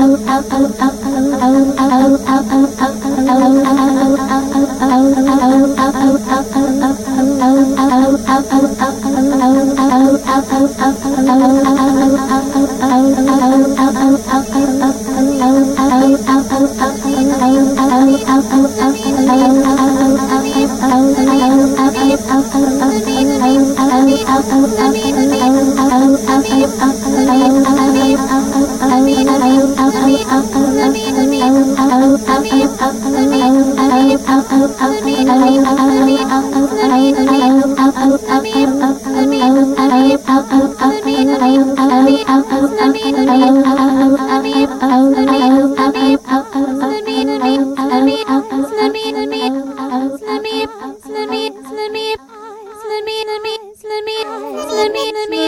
Oh, oh, oh. Oh, me, me, me.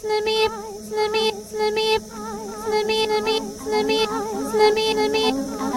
Islami, me, Islami, me, Islami, me, Islami, me, Islami, me.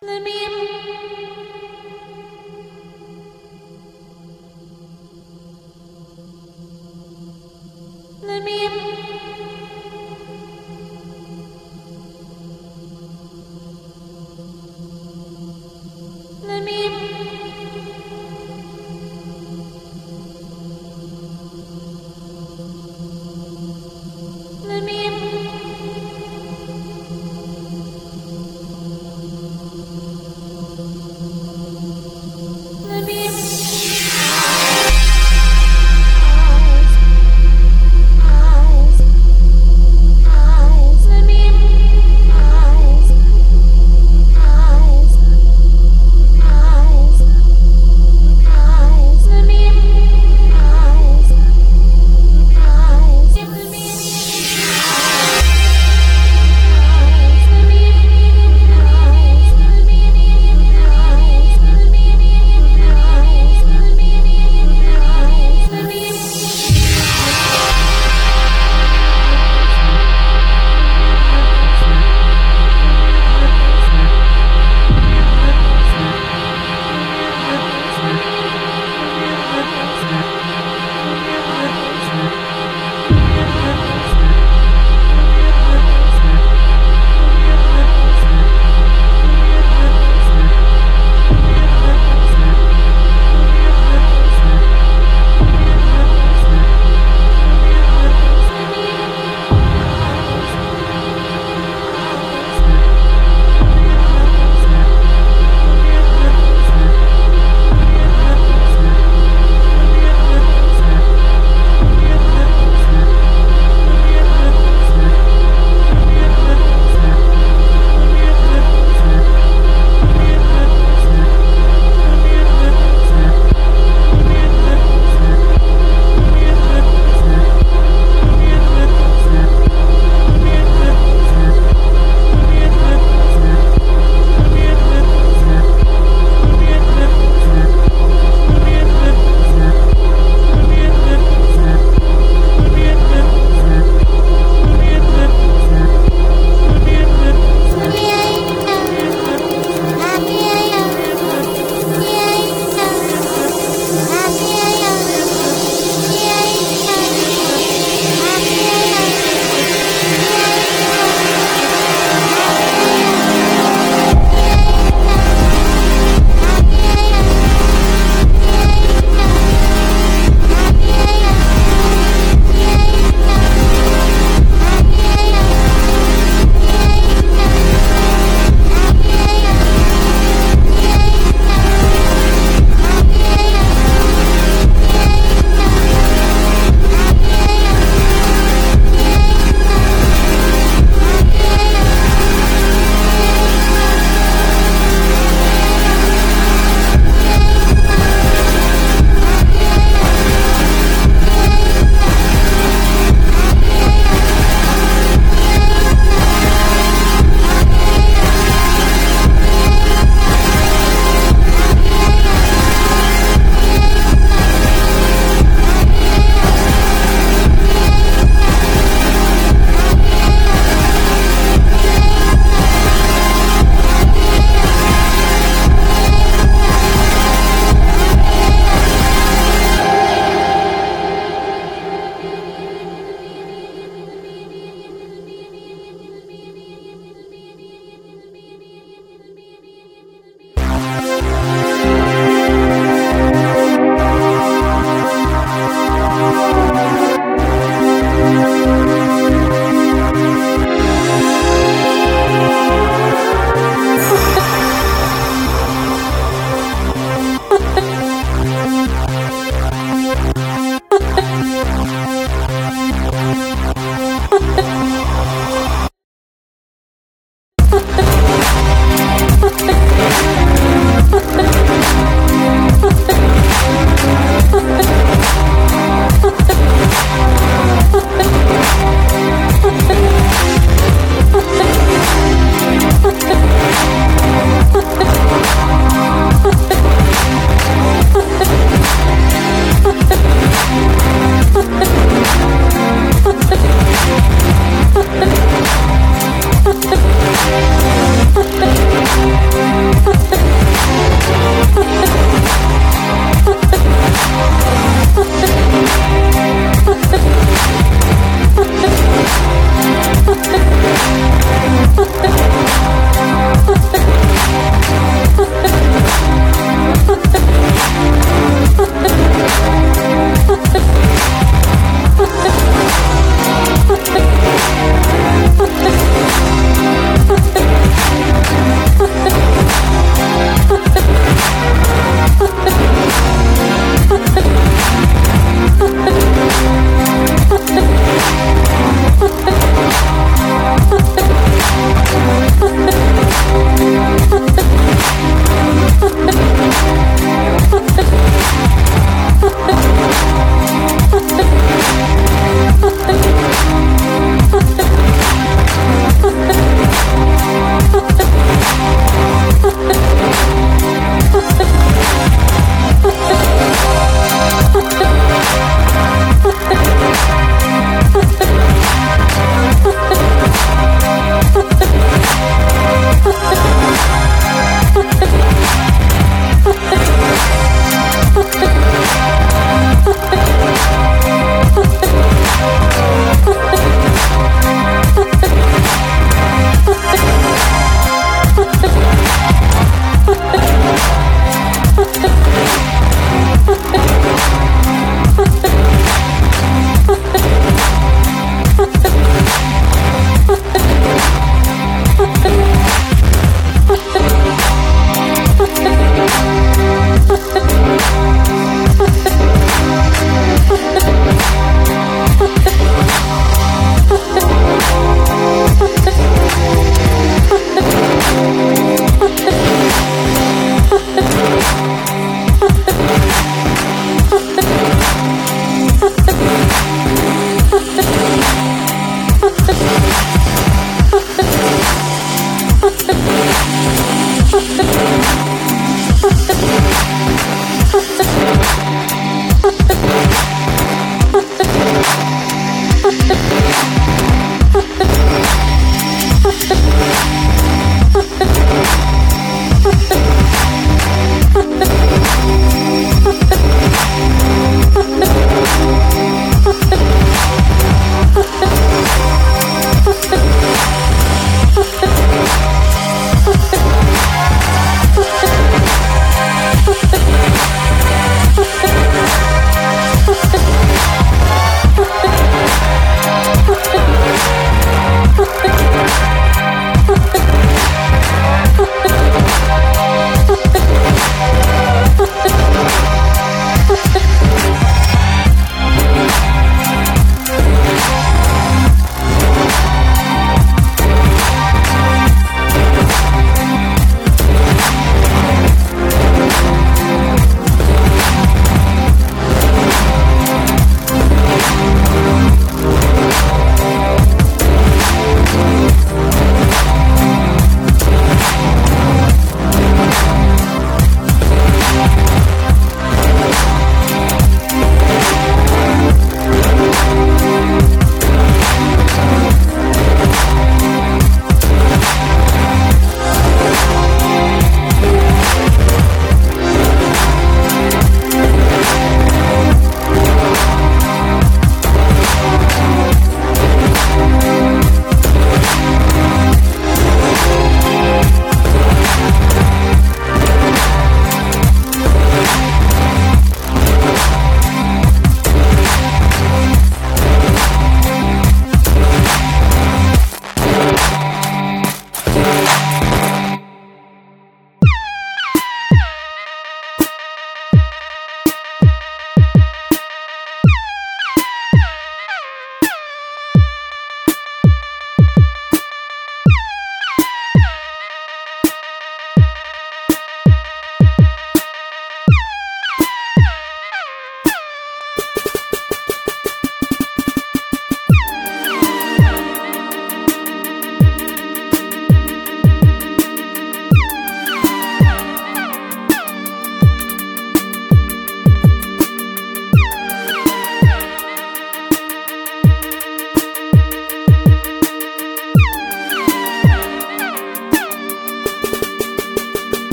Let me